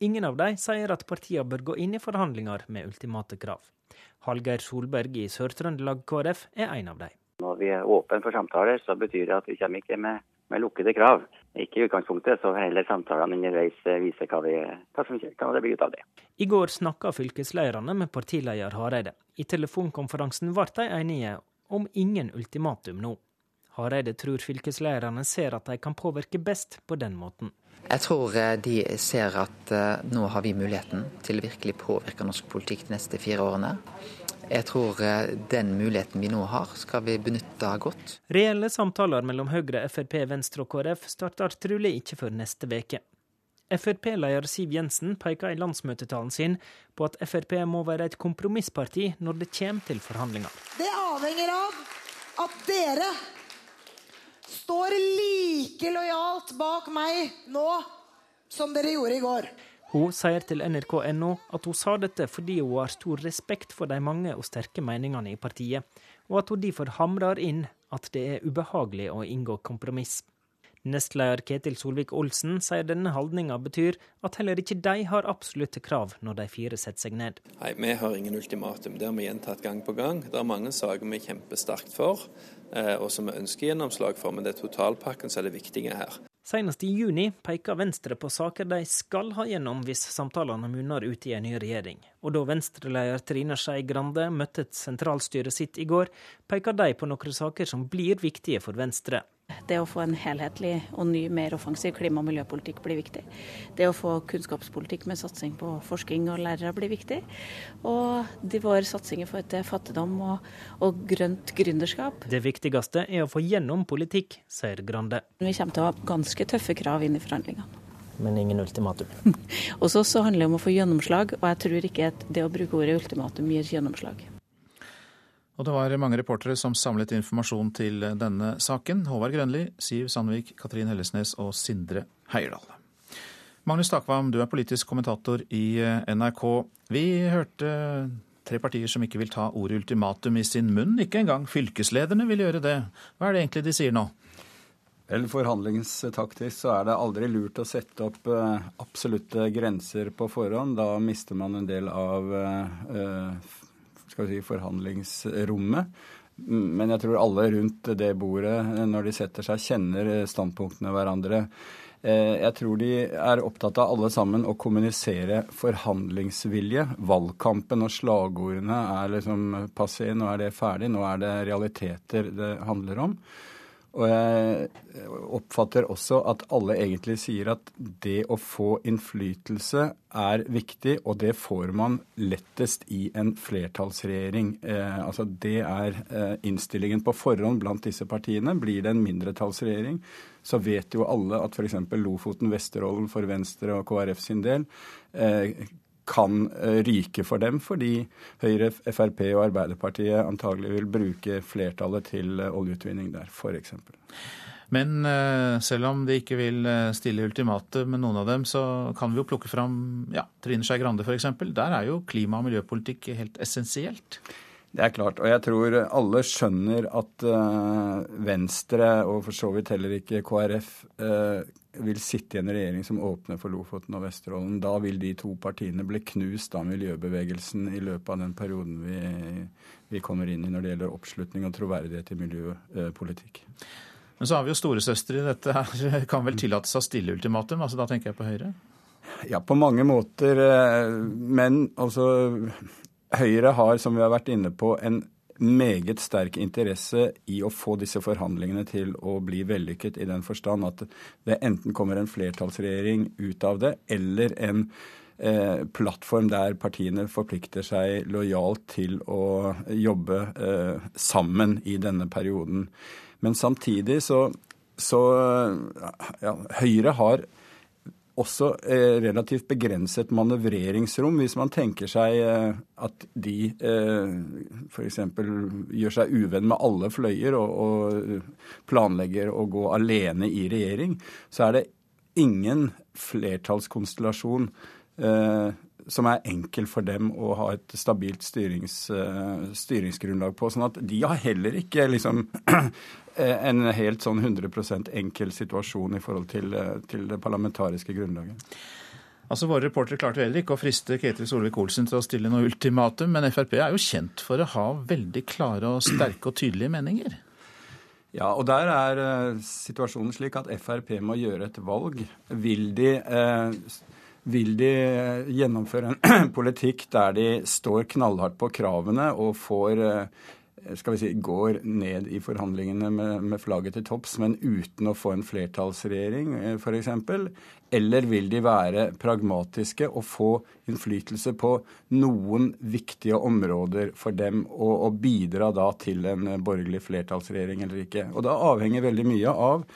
Ingen av dem sier at partiene bør gå inn i forhandlinger med ultimate krav. Hallgeir Solberg i Sør-Trøndelag KrF er en av dem. Når vi er åpne for samtaler, så betyr det at vi kommer ikke med, med lukkede krav. Ikke i utgangspunktet, så heller samtalene underveis viser hva, vi, hva som kan det bli ut av det. I går snakka fylkeslederne med partileder Hareide. I telefonkonferansen ble de enige om ingen ultimatum nå. Hareide tror fylkeslærerne ser at de kan påvirke best på den måten. Jeg tror eh, de ser at eh, nå har vi muligheten til å virkelig påvirke norsk politikk de neste fire årene. Jeg tror eh, den muligheten vi nå har, skal vi benytte godt. Reelle samtaler mellom Høyre, Frp, Venstre og KrF starter trolig ikke før neste uke. Frp-leder Siv Jensen peker i landsmøtetalen sin på at Frp må være et kompromissparti når det kommer til forhandlinger. Det avhenger av at dere står like lojalt bak meg nå som dere gjorde i går. Hun sier til nrk.no at hun sa dette fordi hun har stor respekt for de mange og sterke meningene i partiet, og at hun derfor hamrer inn at det er ubehagelig å inngå kompromiss. Nestleder Ketil Solvik-Olsen sier denne holdninga betyr at heller ikke de har absolutte krav når de fire setter seg ned. Nei, vi har ingen ultimatum. Det har vi gjentatt gang på gang. Det er mange saker vi kjemper sterkt for, eh, og som vi ønsker gjennomslag for, men det er totalpakken som er det viktige her. Senest i juni peker Venstre på saker de skal ha gjennom hvis samtalene munner ut i en ny regjering. Og da Venstre-leder Trine Skei Grande møtte sentralstyret sitt i går, peker de på noen saker som blir viktige for Venstre. Det å få en helhetlig og ny, mer offensiv klima- og miljøpolitikk blir viktig. Det å få kunnskapspolitikk med satsing på forskning og lærere blir viktig. Og de våre satsinger for til fattigdom og, og grønt gründerskap. Det viktigste er å få gjennom politikk, sier Grande. Vi kommer til å ha ganske tøffe krav inn i forhandlingene. Men ingen ultimatum. Hos oss så handler det om å få gjennomslag, og jeg tror ikke at det å bruke ordet ultimatum gir gjennomslag. Og det var mange reportere som samlet informasjon til denne saken. Håvard Grønli, Siv Sandvik, Katrin Hellesnes og Sindre Heierdal. Magnus Takvam, du er politisk kommentator i NRK. Vi hørte tre partier som ikke vil ta ordet ultimatum i sin munn. Ikke engang fylkeslederne vil gjøre det. Hva er det egentlig de sier nå? Vel, Forhandlingstaktisk så er det aldri lurt å sette opp uh, absolutte grenser på forhånd. Da mister man en del av uh, skal vi si, forhandlingsrommet. Men jeg tror alle rundt det bordet, når de setter seg, kjenner standpunktene hverandre. Eh, jeg tror de er opptatt av alle sammen å kommunisere forhandlingsvilje. Valgkampen og slagordene er liksom passé, nå er det ferdig, nå er det realiteter det handler om. Og jeg oppfatter også at alle egentlig sier at det å få innflytelse er viktig, og det får man lettest i en flertallsregjering. Eh, altså Det er eh, innstillingen på forhånd blant disse partiene. Blir det en mindretallsregjering, så vet jo alle at f.eks. Lofoten, Vesterålen for Venstre og KrF sin del eh, kan eh, ryke for dem, fordi Høyre, Frp og Arbeiderpartiet antagelig vil bruke flertallet til eh, oljeutvinning der, f.eks. Men eh, selv om de ikke vil stille ultimatet med noen av dem, så kan vi jo plukke fram ja, Trine Skei Grande f.eks. Der er jo klima- og miljøpolitikk helt essensielt. Det er klart. Og jeg tror alle skjønner at Venstre, og for så vidt heller ikke KrF, vil sitte i en regjering som åpner for Lofoten og Vesterålen. Da vil de to partiene bli knust av miljøbevegelsen i løpet av den perioden vi, vi kommer inn i når det gjelder oppslutning og troverdighet i miljøpolitikk. Men så har vi jo storesøstre i dette her. Kan vel tillate seg å stille ultimatum? altså Da tenker jeg på Høyre? Ja, på mange måter. Eh, men altså Høyre har, som vi har vært inne på, en meget sterk interesse i å få disse forhandlingene til å bli vellykket, i den forstand at det enten kommer en flertallsregjering ut av det, eller en eh, plattform der partiene forplikter seg lojalt til å jobbe eh, sammen i denne perioden. Men samtidig så, så ja, Høyre har også eh, relativt begrenset manøvreringsrom. Hvis man tenker seg eh, at de eh, f.eks. gjør seg uvenn med alle fløyer og, planlegger å gå alene i regjering, så er det ingen flertallskonstellasjon eh, som er enkel for dem å ha et stabilt styrings, styringsgrunnlag på. Sånn at de har heller ikke liksom en helt sånn 100% enkel situasjon i forhold til, uh, til, det parlamentariske grunnlaget. Altså Våre reportere klarte heller ikke å friste Ketil Solvik-Olsen til å stille noe ultimatum, men Frp er jo kjent for å ha veldig klare og sterke og tydelige meninger. Ja, og der er uh, situasjonen slik at Frp må gjøre et valg. Vil de vil de gjennomføre en politikk der de står knallhardt på kravene og får eh, skal vi si, går ned i forhandlingene med, med flagget til topps, men uten å få en flertallsregjering eh, f.eks.? Eller vil de være pragmatiske og få innflytelse på noen viktige områder for dem, og, og bidra da til en borgerlig flertallsregjering eller ikke? Og da avhenger veldig mye av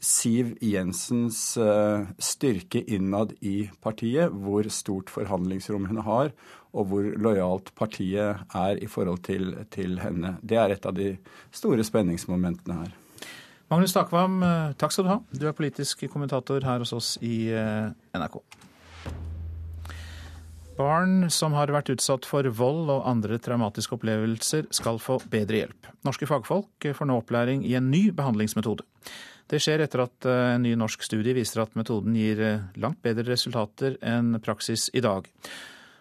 Siv Jensens eh, styrke innad i partiet, hvor stort forhandlingsrom hun har, og hvor lojalt partiet er i forhold til, til henne. Det er et av de store spenningsmomentene her. Magnus Takvam, eh, takk skal du ha. Du er politisk kommentator her hos oss i eh, NRK. Barn som har vært utsatt for vold og andre traumatiske opplevelser, skal få bedre hjelp. Norske fagfolk får nå opplæring i en ny behandlingsmetode. Det skjer etter at eh, en ny norsk studie viser at metoden gir langt bedre resultater enn praksis i dag.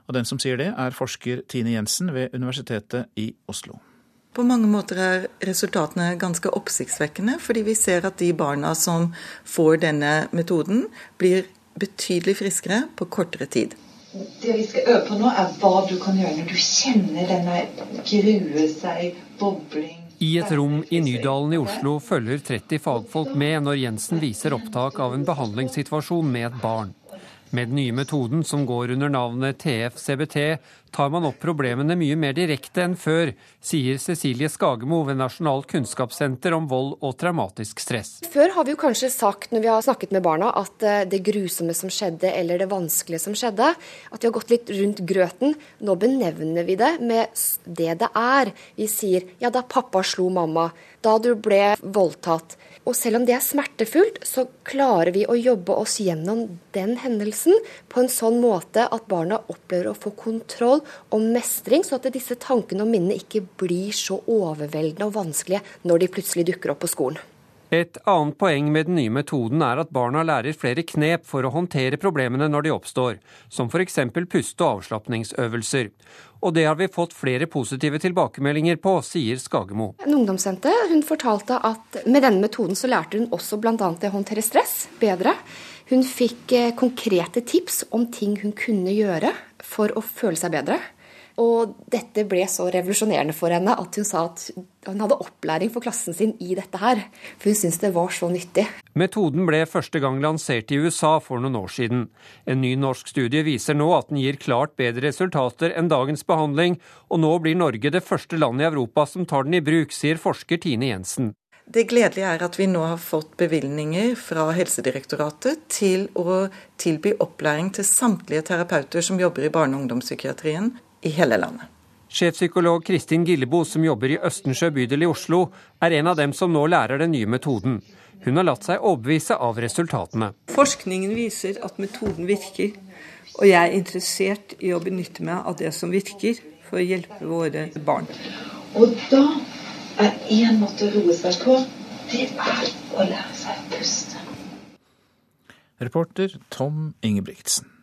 Og den som sier det, er forsker Tine Jensen ved Universitetet i Oslo. På mange måter er resultatene ganske oppsiktsvekkende, fordi vi ser at de barna som får denne metoden, blir betydelig friskere på kortere tid. Det vi skal øve på nå, er hva du kan gjøre når du kjenner denne grue seg, bobling i et rom i Nydalen i Oslo følger 30 fagfolk med når Jensen viser opptak av en behandlingssituasjon med et barn. Med den nye metoden som går under navnet TF-CBT, tar man opp problemene mye mer direkte enn før, sier Cecilie Skagemo ved Nasjonalt kunnskapssenter om vold og traumatisk stress. Før har vi jo kanskje sagt når vi har snakket med barna at eh, det grusomme som skjedde, eller det vanskelige som skjedde, at vi har gått litt rundt grøten. Nå benevner vi det med det det er. Vi sier ja, da pappa slo mamma, da du ble voldtatt. Og selv om det er smertefullt, så klarer vi å jobbe oss gjennom den hendelsen på en sånn måte at barna opplever å få kontroll og mestring, så at disse tankene og minnene ikke blir så overveldende og vanskelige når de plutselig dukker opp på skolen. Et annet poeng med den nye metoden er at barna lærer flere knep for å håndtere problemene når de oppstår, som f.eks. puste- og avslapningsøvelser. Og det har vi fått flere positive tilbakemeldinger på, sier Skagemo. En ungdomsjente fortalte at med denne metoden så lærte hun også bl.a. å håndtere stress bedre. Hun fikk eh, konkrete tips om ting hun kunne gjøre for å føle seg bedre. Og dette ble så revolusjonerende for henne at hun sa at hun hadde opplæring for klassen sin i dette her. For hun syntes det var så nyttig. Metoden ble første gang lansert i USA for noen år siden. En ny norsk studie viser nå at den gir klart bedre resultater enn dagens behandling, og nå blir Norge det første landet i Europa som tar den i bruk, sier forsker Tine Jensen. Det gledelige er at vi nå har fått bevilgninger fra Helsedirektoratet til å tilby opplæring til samtlige terapeuter som jobber i barne- og ungdomspsykiatrien i hele landet. Sjefpsykolog Kristin Gillebo, som jobber i Østensjø bydel i Oslo, er en av dem som nå lærer den nye metoden. Hun har latt seg overbevise av resultatene. Forskningen viser at metoden virker, og jeg er interessert i å benytte meg av det som virker, for å hjelpe våre barn. Og da er én måte å roe seg på, det er å lære seg å puste. Reporter Tom Ingebrigtsen.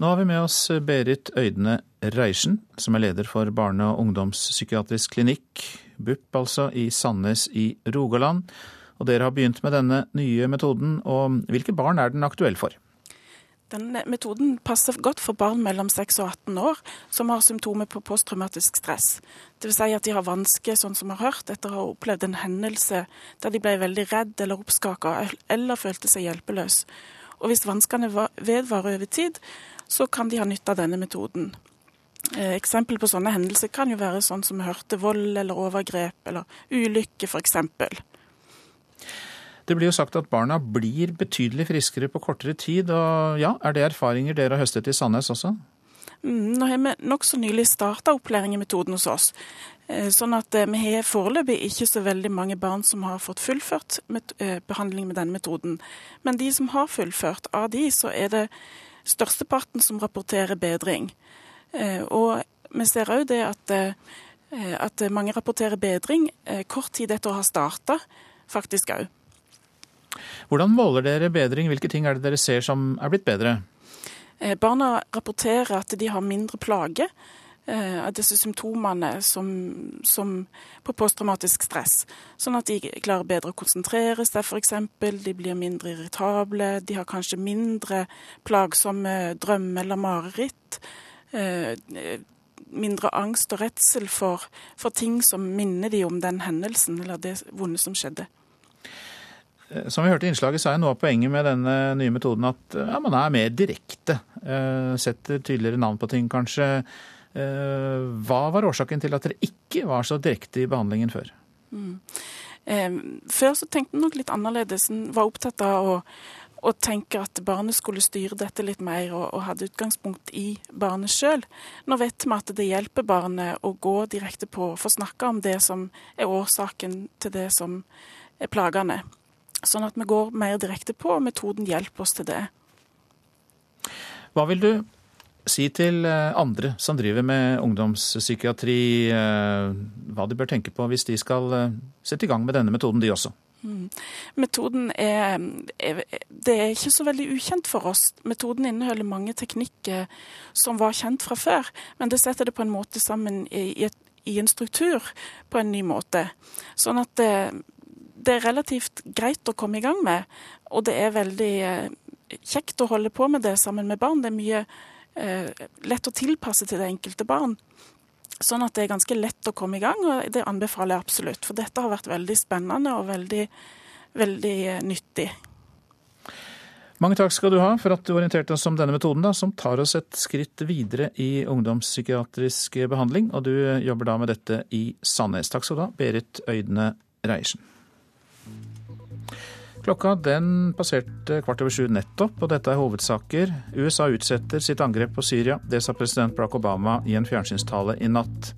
Nå har vi med oss Berit Øydene Reiersen, som er leder for barne- og ungdomspsykiatrisk klinikk, BUP altså, i Sandnes i Rogaland. Og dere har begynt med denne nye metoden, og hvilke barn er den aktuell for? Denne metoden passer godt for barn mellom 6 og 18 år som har symptomer på posttraumatisk stress. Dvs. Si at de har vansker, sånn som vi har hørt, etter å ha opplevd en hendelse der de ble veldig redd eller oppskaka eller følte seg hjelpeløs. Og hvis vanskene vedvarer over tid, så kan de ha nytte av denne metoden. Eh, eksempel på sånne hendelser kan jo være sånn som vi hørte, vold eller overgrep eller ulykke f.eks. Det blir jo sagt at barna blir betydelig friskere på kortere tid. og ja, Er det erfaringer dere har høstet i Sandnes også? Mm, nå har vi nokså nylig starta opplæring i metoden hos oss. Eh, sånn at eh, vi har foreløpig ikke så veldig mange barn som har fått fullført behandling med denne metoden. Men de som har fullført, av de så er det størsteparten som rapporterer bedring. Eh, og vi ser òg det at, eh, at, mange rapporterer bedring eh, kort tid etter å ha starta, faktisk òg. Hvordan måler dere bedring? Hvilke ting er det dere ser som er blitt bedre? Barna rapporterer at de har mindre plage av disse symptomene som, som på posttraumatisk stress. Sånn at de klarer bedre å konsentrere seg, f.eks. De blir mindre irritable. De har kanskje mindre plagsomme drømmer eller mareritt. Eh, mindre angst og redsel for, for ting som minner de om den hendelsen eller det vonde som skjedde. Eh, som vi hørte i innslaget, så er noe av poenget med denne nye metoden at ja, man er mer direkte. Eh, setter tydeligere navn på ting, kanskje. Hva var årsaken til at dere ikke var så direkte i behandlingen før? Mm. Før så tenkte jeg nok litt annerledes. En var opptatt av å og tenker at barnet skulle styre dette litt mer, og, og hadde utgangspunkt i barnet sjøl. Nå vet vi at det hjelper barnet å gå direkte på, få snakke om det som er årsaken til det som er plagende. Sånn at vi går mer direkte på, og metoden hjelper oss til det. Hva vil du si til eh, andre som driver med ungdomspsykiatri, eh, hva de bør tenke på hvis de skal eh, sette i gang med denne metoden, de også? Mm. Metoden er, Det er ikke så veldig ukjent for oss. Metoden inneholder mange teknikker som var kjent fra før, men det setter det på en måte sammen i, et, i en struktur på en ny måte. Sånn at det, det, er relativt greit å komme i gang med, og det er veldig kjekt å holde på med det sammen med barn. Det er mye lett å tilpasse til det enkelte barn. Sånn at det er ganske lett å komme i gang, og det anbefaler jeg absolutt. For dette har vært veldig spennende og veldig, veldig eh, nyttig. Mange takk skal du ha for at du orienterte oss om denne metoden, da, som tar oss et skritt videre i ungdomspsykiatrisk behandling. Og du jobber da med dette i Sandnes. Takk skal du ha, Berit Øydene Reiersen. Klokka den passerte kvart over sju nettopp, og dette er hovedsaker. USA utsetter sitt angrep på Syria. Det sa president Barack Obama i en fjernsynstale i natt.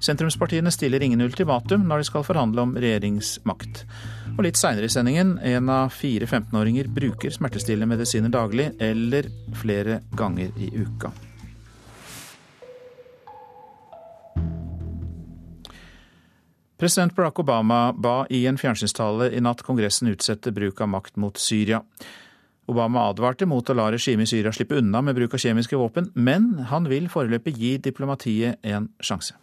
Sentrumspartiene stiller ingen ultimatum når de skal forhandle om regjeringsmakt. Og litt seinere i sendingen, en av fire 15-åringer bruker smertestillende medisiner daglig eller flere ganger i uka. President Barack Obama ba i en fjernsynstale i natt Kongressen utsette bruk av makt mot Syria. Obama advarte mot å la regimet i Syria slippe unna med bruk av kjemiske våpen, men han vil foreløpig gi diplomatiet en sjanse.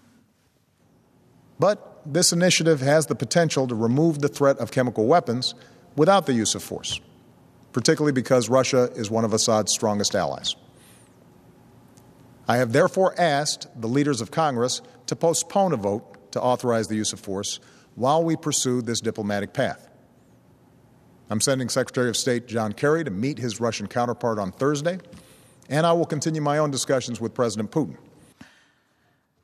But this initiative has the potential to remove the threat of chemical weapons without the use of force, particularly because Russia is one of Assad's strongest allies. I have therefore asked the leaders of Congress to postpone a vote to authorize the use of force while we pursue this diplomatic path. I'm sending Secretary of State John Kerry to meet his Russian counterpart on Thursday, and I will continue my own discussions with President Putin.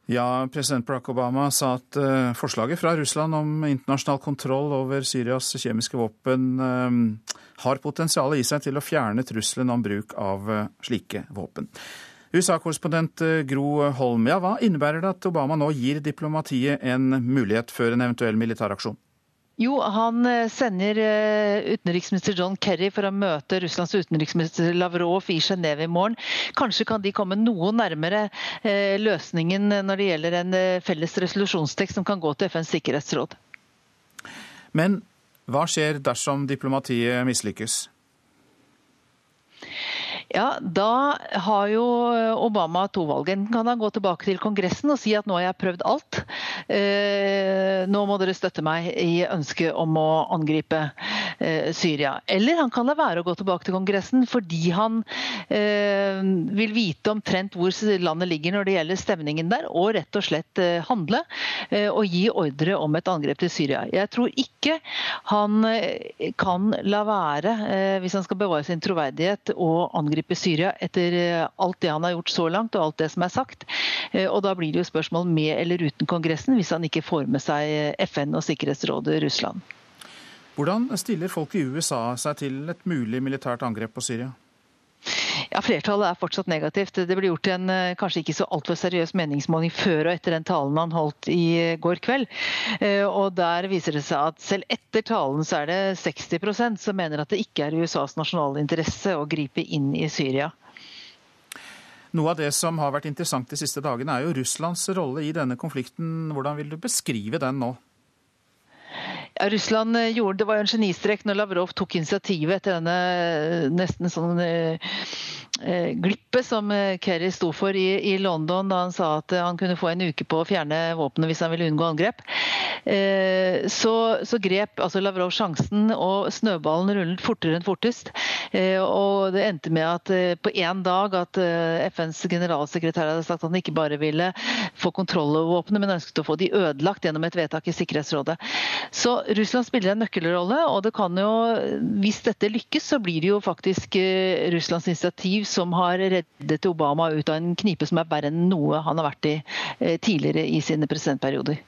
Ja, president Barack Obama sa at uh, forslaget fra Russland om internasjonal kontroll over Syrias kjemiske våpen uh, har potensial i seg til å fjerne trusselen om bruk av uh, slike våpen. USA-korrespondent Gro Holm, ja, hva innebærer det at Obama nå gir diplomatiet en mulighet før en eventuell militæraksjon? Jo, han eh, sender eh, utenriksminister John Kerry for å møte Russlands utenriksminister Lavrov i Genéve i morgen. Kanskje kan de komme noe nærmere eh, løsningen når det gjelder en felles resolusjonstekst som kan gå til FNs sikkerhetsråd. Men hva skjer dersom diplomatiet mislykkes? Ja, Da har jo Obama to valg. Enten kan han gå tilbake til Kongressen og si at nå har jeg prøvd alt. Eh, nå må dere støtte meg i ønsket om å angripe eh, Syria. Eller han kan la være å gå tilbake til Kongressen fordi han eh, vil vite omtrent hvor landet ligger når det gjelder stemningen der, og rett og slett handle og gi ordre om et angrep til Syria. Jeg tror ikke han kan la være, hvis han skal bevare sin troverdighet, å angripe Syria etter alt det han har gjort så langt og alt det som er sagt. Og da blir det jo spørsmål med eller uten Kongressen hvis han ikke får med seg FN og Sikkerhetsrådet Russland. Hvordan stiller folk i USA seg til et mulig militært angrep på Syria? Ja, Flertallet er fortsatt negativt. Det ble gjort en eh, kanskje ikke så altfor seriøs meningsmåling før og etter den talen han holdt i eh, går kveld. Eh, og Der viser det seg at selv etter talen så er det 60% som mener at det ikke er i USAs nasjonale interesse å gripe inn i Syria. Noe av det som har vært interessant de siste dagene, er jo Russlands rolle i denne konflikten. Hvordan vil du beskrive den nå? Ja, Russland gjorde, Det var jo en genistrek når Lavrov tok initiativet etter denne nesten sånn Eh, glippet som eh, Kerry sto for i, i, London da han sa at eh, han kunne få en uke på å fjerne våpenet hvis han ville unngå angrep. Så, så grep altså Lavrov sjansen, og snøballen rullet fortere enn fortest. Og det endte med at på én dag at FNs generalsekretær hadde sagt at han ikke bare ville få kontroll over våpnene, men ønsket å få de ødelagt gjennom et vedtak i Sikkerhetsrådet. Så Russland spiller en nøkkelrolle, og det kan jo, hvis dette lykkes, så blir det jo faktisk Russlands initiativ som har reddet Obama ut av en knipe som er verre enn noe han har vært i eh, tidligere i sine presidentperioder.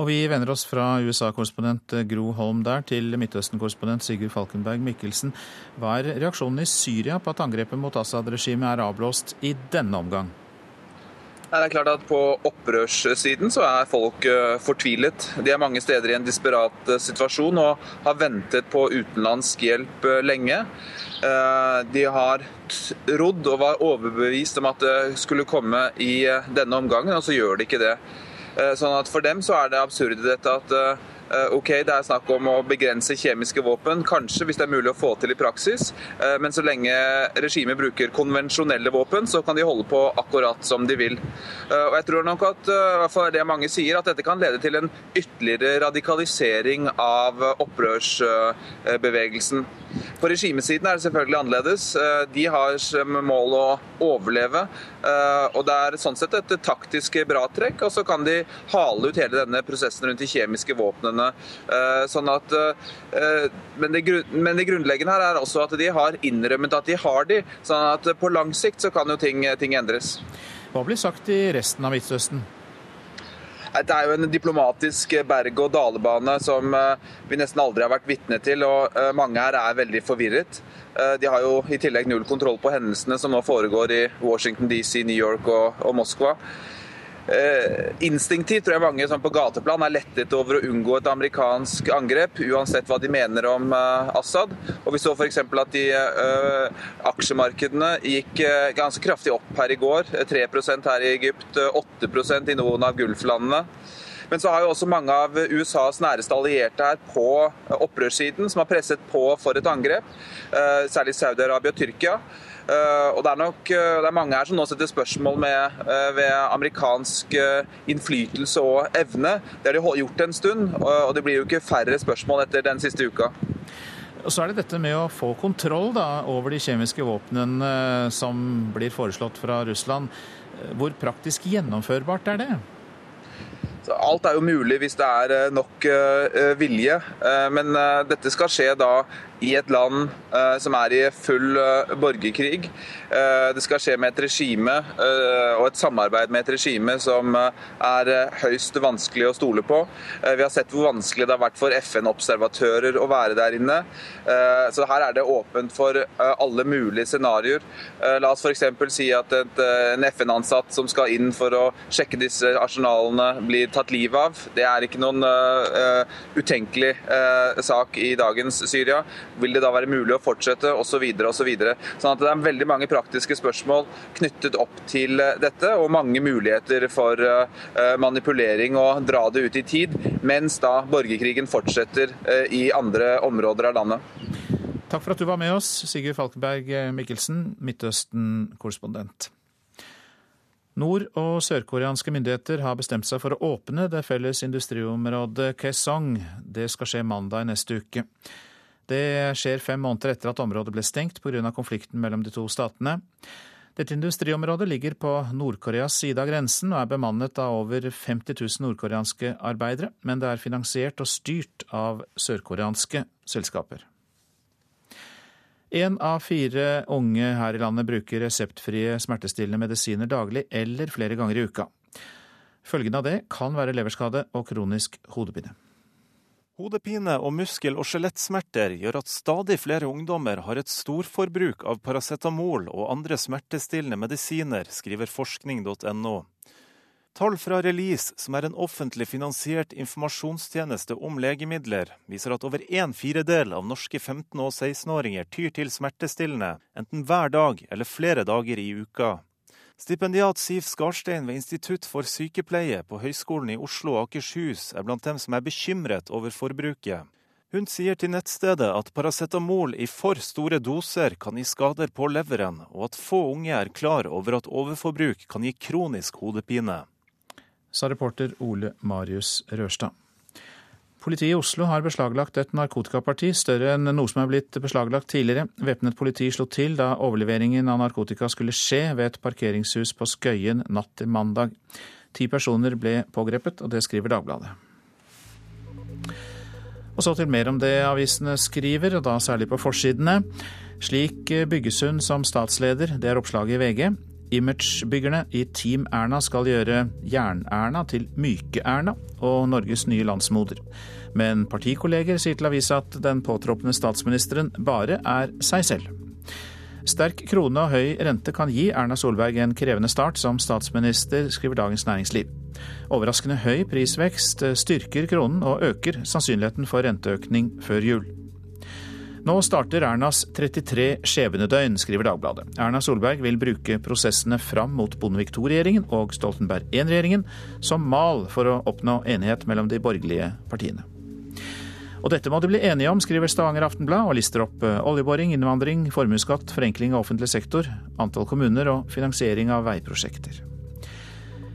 Og Vi vender oss fra USA-korrespondent Gro Holm der til Midtøsten-korrespondent Sigurd Falkenberg Mikkelsen. Hva er reaksjonen i Syria på at angrepet mot Assad-regimet er avblåst i denne omgang? Det er klart at På opprørssiden så er folk eh, fortvilet. De er mange steder i en desperat eh, situasjon og har ventet på utenlandsk hjelp lenge. Eh, de har rodd og var overbevist om at det skulle komme i eh, denne omgangen, og så gjør de ikke det. Eh, sånn at For dem så er det absurde dette at ok, det er snakk om å begrense kjemiske våpen, kanskje hvis det er mulig å få til i praksis. Men så lenge regimet bruker konvensjonelle våpen, så kan de holde på akkurat som de vil. Og jeg tror nok at for det mange sier, at dette kan lede til en ytterligere radikalisering av opprørsbevegelsen. På regimesiden er det selvfølgelig annerledes. Eh, de har som mål å overleve. Eh, og Det er sånn sett et taktisk bra trekk. Og så kan de hale ut hele denne prosessen rundt de kjemiske våpnene. Eh, sånn at, men det, men det grunnleggende her er også at de har innrømmet at de har de. sånn at på lang sikt så kan jo ting, ting endres. Hva blir sagt i resten av Midtøsten? Det er jo en diplomatisk berg-og-dale-bane som eh, vi nesten aldri har vært vitne til. og eh, Mange her er veldig forvirret. Eh, de har jo i tillegg null kontroll på hendelsene som nå foregår i Washington DC, New York og, og Moskva. Eh, instinktivt tror jeg mange sånn på gateplan er lettet over å unngå et amerikansk angrep, uansett hva de mener om eh, Assad. Og Vi så f.eks. at de eh, aksjemarkedene gikk ganske kraftig opp her i går. 3% her i Egypt, 8% i noen av Gulflandene. Men så har jo også mange av USAs næreste allierte her på opprørssiden som har presset på for et angrep, særlig Saudi-Arabia og Tyrkia. Eh, og det er nok eh, det er mange her som nå setter spørsmål med, eh, ved amerikansk innflytelse og evne. Det har de gjort en stund, og det blir jo ikke færre spørsmål etter den siste uka. Og Så er det dette med å få kontroll da, over de kjemiske våpnene som blir foreslått fra Russland. Hvor praktisk gjennomførbart er det? Alt er jo mulig hvis det er nok vilje, men dette skal skje da i et land uh, som er i full uh, borgerkrig. Uh, det skal skje med et regime og et samarbeid med et regime som er høyst vanskelig å stole på. vi har sett hvor vanskelig det har vært for FN-observatører å være der inne. så her er det åpent for alle mulige scenarioer. la oss f.eks. si at et, en FN-ansatt som skal inn for å sjekke disse arsenalene, blir tatt livet av. Det er ikke noen utenkelig sak i dagens Syria. Vil det da være mulig å fortsette, osv. Så videre, og så videre. sånn det er veldig mange praktiske spørsmål knyttet opp til eh, dette, og mange muligheter for eh, manipulering og dra det ut i tid, mens da borgerkrigen fortsetter eh, i andre områder av landet. Takk for at du var med oss, Sigurd Falkenberg Mikkelsen, Midtøsten-korrespondent. Nord- og sørkoreanske myndigheter har bestemt seg for å åpne det felles industriområdet Kaesong. Det skal skje mandag i neste uke. Det skjer fem måneder etter at området ble stengt pga. konflikten mellom de to statene. Dette industriområdet ligger på Nord-Koreas side av grensen og er bemannet av over 50 000 nordkoreanske arbeidere, men det er finansiert og styrt av sørkoreanske selskaper. Én av fire unge her i landet bruker reseptfrie smertestillende medisiner daglig eller flere ganger i uka. Følgene av det kan være leverskade og kronisk hodepine. Hodepine og muskel- og skjelettsmerter gjør at stadig flere ungdommer har et storforbruk av paracetamol og andre smertestillende medisiner, skriver forskning.no. Tall fra Release, som er en offentlig finansiert informasjonstjeneste om legemidler, viser at over en firedel av norske 15- og 16-åringer tyr til smertestillende, enten hver dag eller flere dager i uka. Stipendiat Siv Skarstein ved Institutt for sykepleie på Høgskolen i Oslo og Akershus er blant dem som er bekymret over forbruket. Hun sier til nettstedet at paracetamol i for store doser kan gi skader på leveren, og at få unge er klar over at overforbruk kan gi kronisk hodepine. Sa reporter Ole Marius Rørstad. Politiet i Oslo har beslaglagt et narkotikaparti større enn noe som er blitt beslaglagt tidligere. Væpnet politi slo til da overleveringen av narkotika skulle skje ved et parkeringshus på Skøyen natt til mandag. Ti personer ble pågrepet, og det skriver Dagbladet. Og så til mer om det avisene skriver, og da særlig på forsidene. Slik bygges hun som statsleder, det er oppslaget i VG. Imagebyggerne i Team Erna skal gjøre Jern-Erna til Myke-Erna og Norges nye landsmoder. Men partikolleger sier til avisa at den påtroppende statsministeren bare er seg selv. Sterk krone og høy rente kan gi Erna Solberg en krevende start som statsminister, skriver Dagens Næringsliv. Overraskende høy prisvekst styrker kronen og øker sannsynligheten for renteøkning før jul. Nå starter Ernas 33 skjebnedøgn, skriver Dagbladet. Erna Solberg vil bruke prosessene fram mot Bondevik II-regjeringen og Stoltenberg I-regjeringen som mal for å oppnå enighet mellom de borgerlige partiene. Og dette må de bli enige om, skriver Stavanger Aftenblad, og lister opp eh, oljeboring, innvandring, formuesskatt, forenkling av offentlig sektor, antall kommuner og finansiering av veiprosjekter.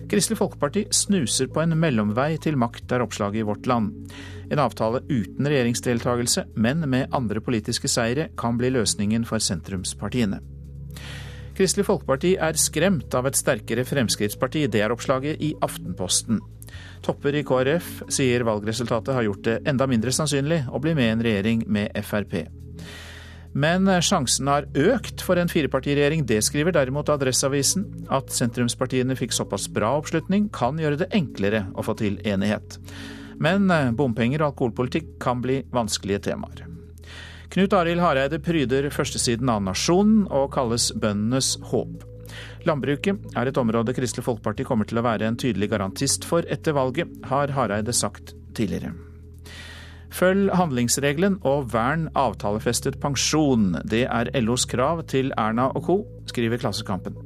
Kristelig Folkeparti snuser på en mellomvei til makt, er oppslaget i Vårt Land. En avtale uten regjeringsdeltakelse, men med andre politiske seire, kan bli løsningen for sentrumspartiene. Kristelig Folkeparti er skremt av et sterkere Fremskrittsparti. Det er oppslaget i Aftenposten. Topper i KrF sier valgresultatet har gjort det enda mindre sannsynlig å bli med i en regjering med Frp. Men sjansen har økt for en firepartiregjering. Det skriver derimot Adresseavisen. At sentrumspartiene fikk såpass bra oppslutning, kan gjøre det enklere å få til enighet. Men bompenger og alkoholpolitikk kan bli vanskelige temaer. Knut Arild Hareide pryder førstesiden av Nasjonen og kalles bøndenes håp. Landbruket er et område Kristelig Folkeparti kommer til å være en tydelig garantist for etter valget, har Hareide sagt tidligere. Følg handlingsregelen og vern avtalefestet pensjon. Det er LOs krav til Erna og co., skriver Klassekampen.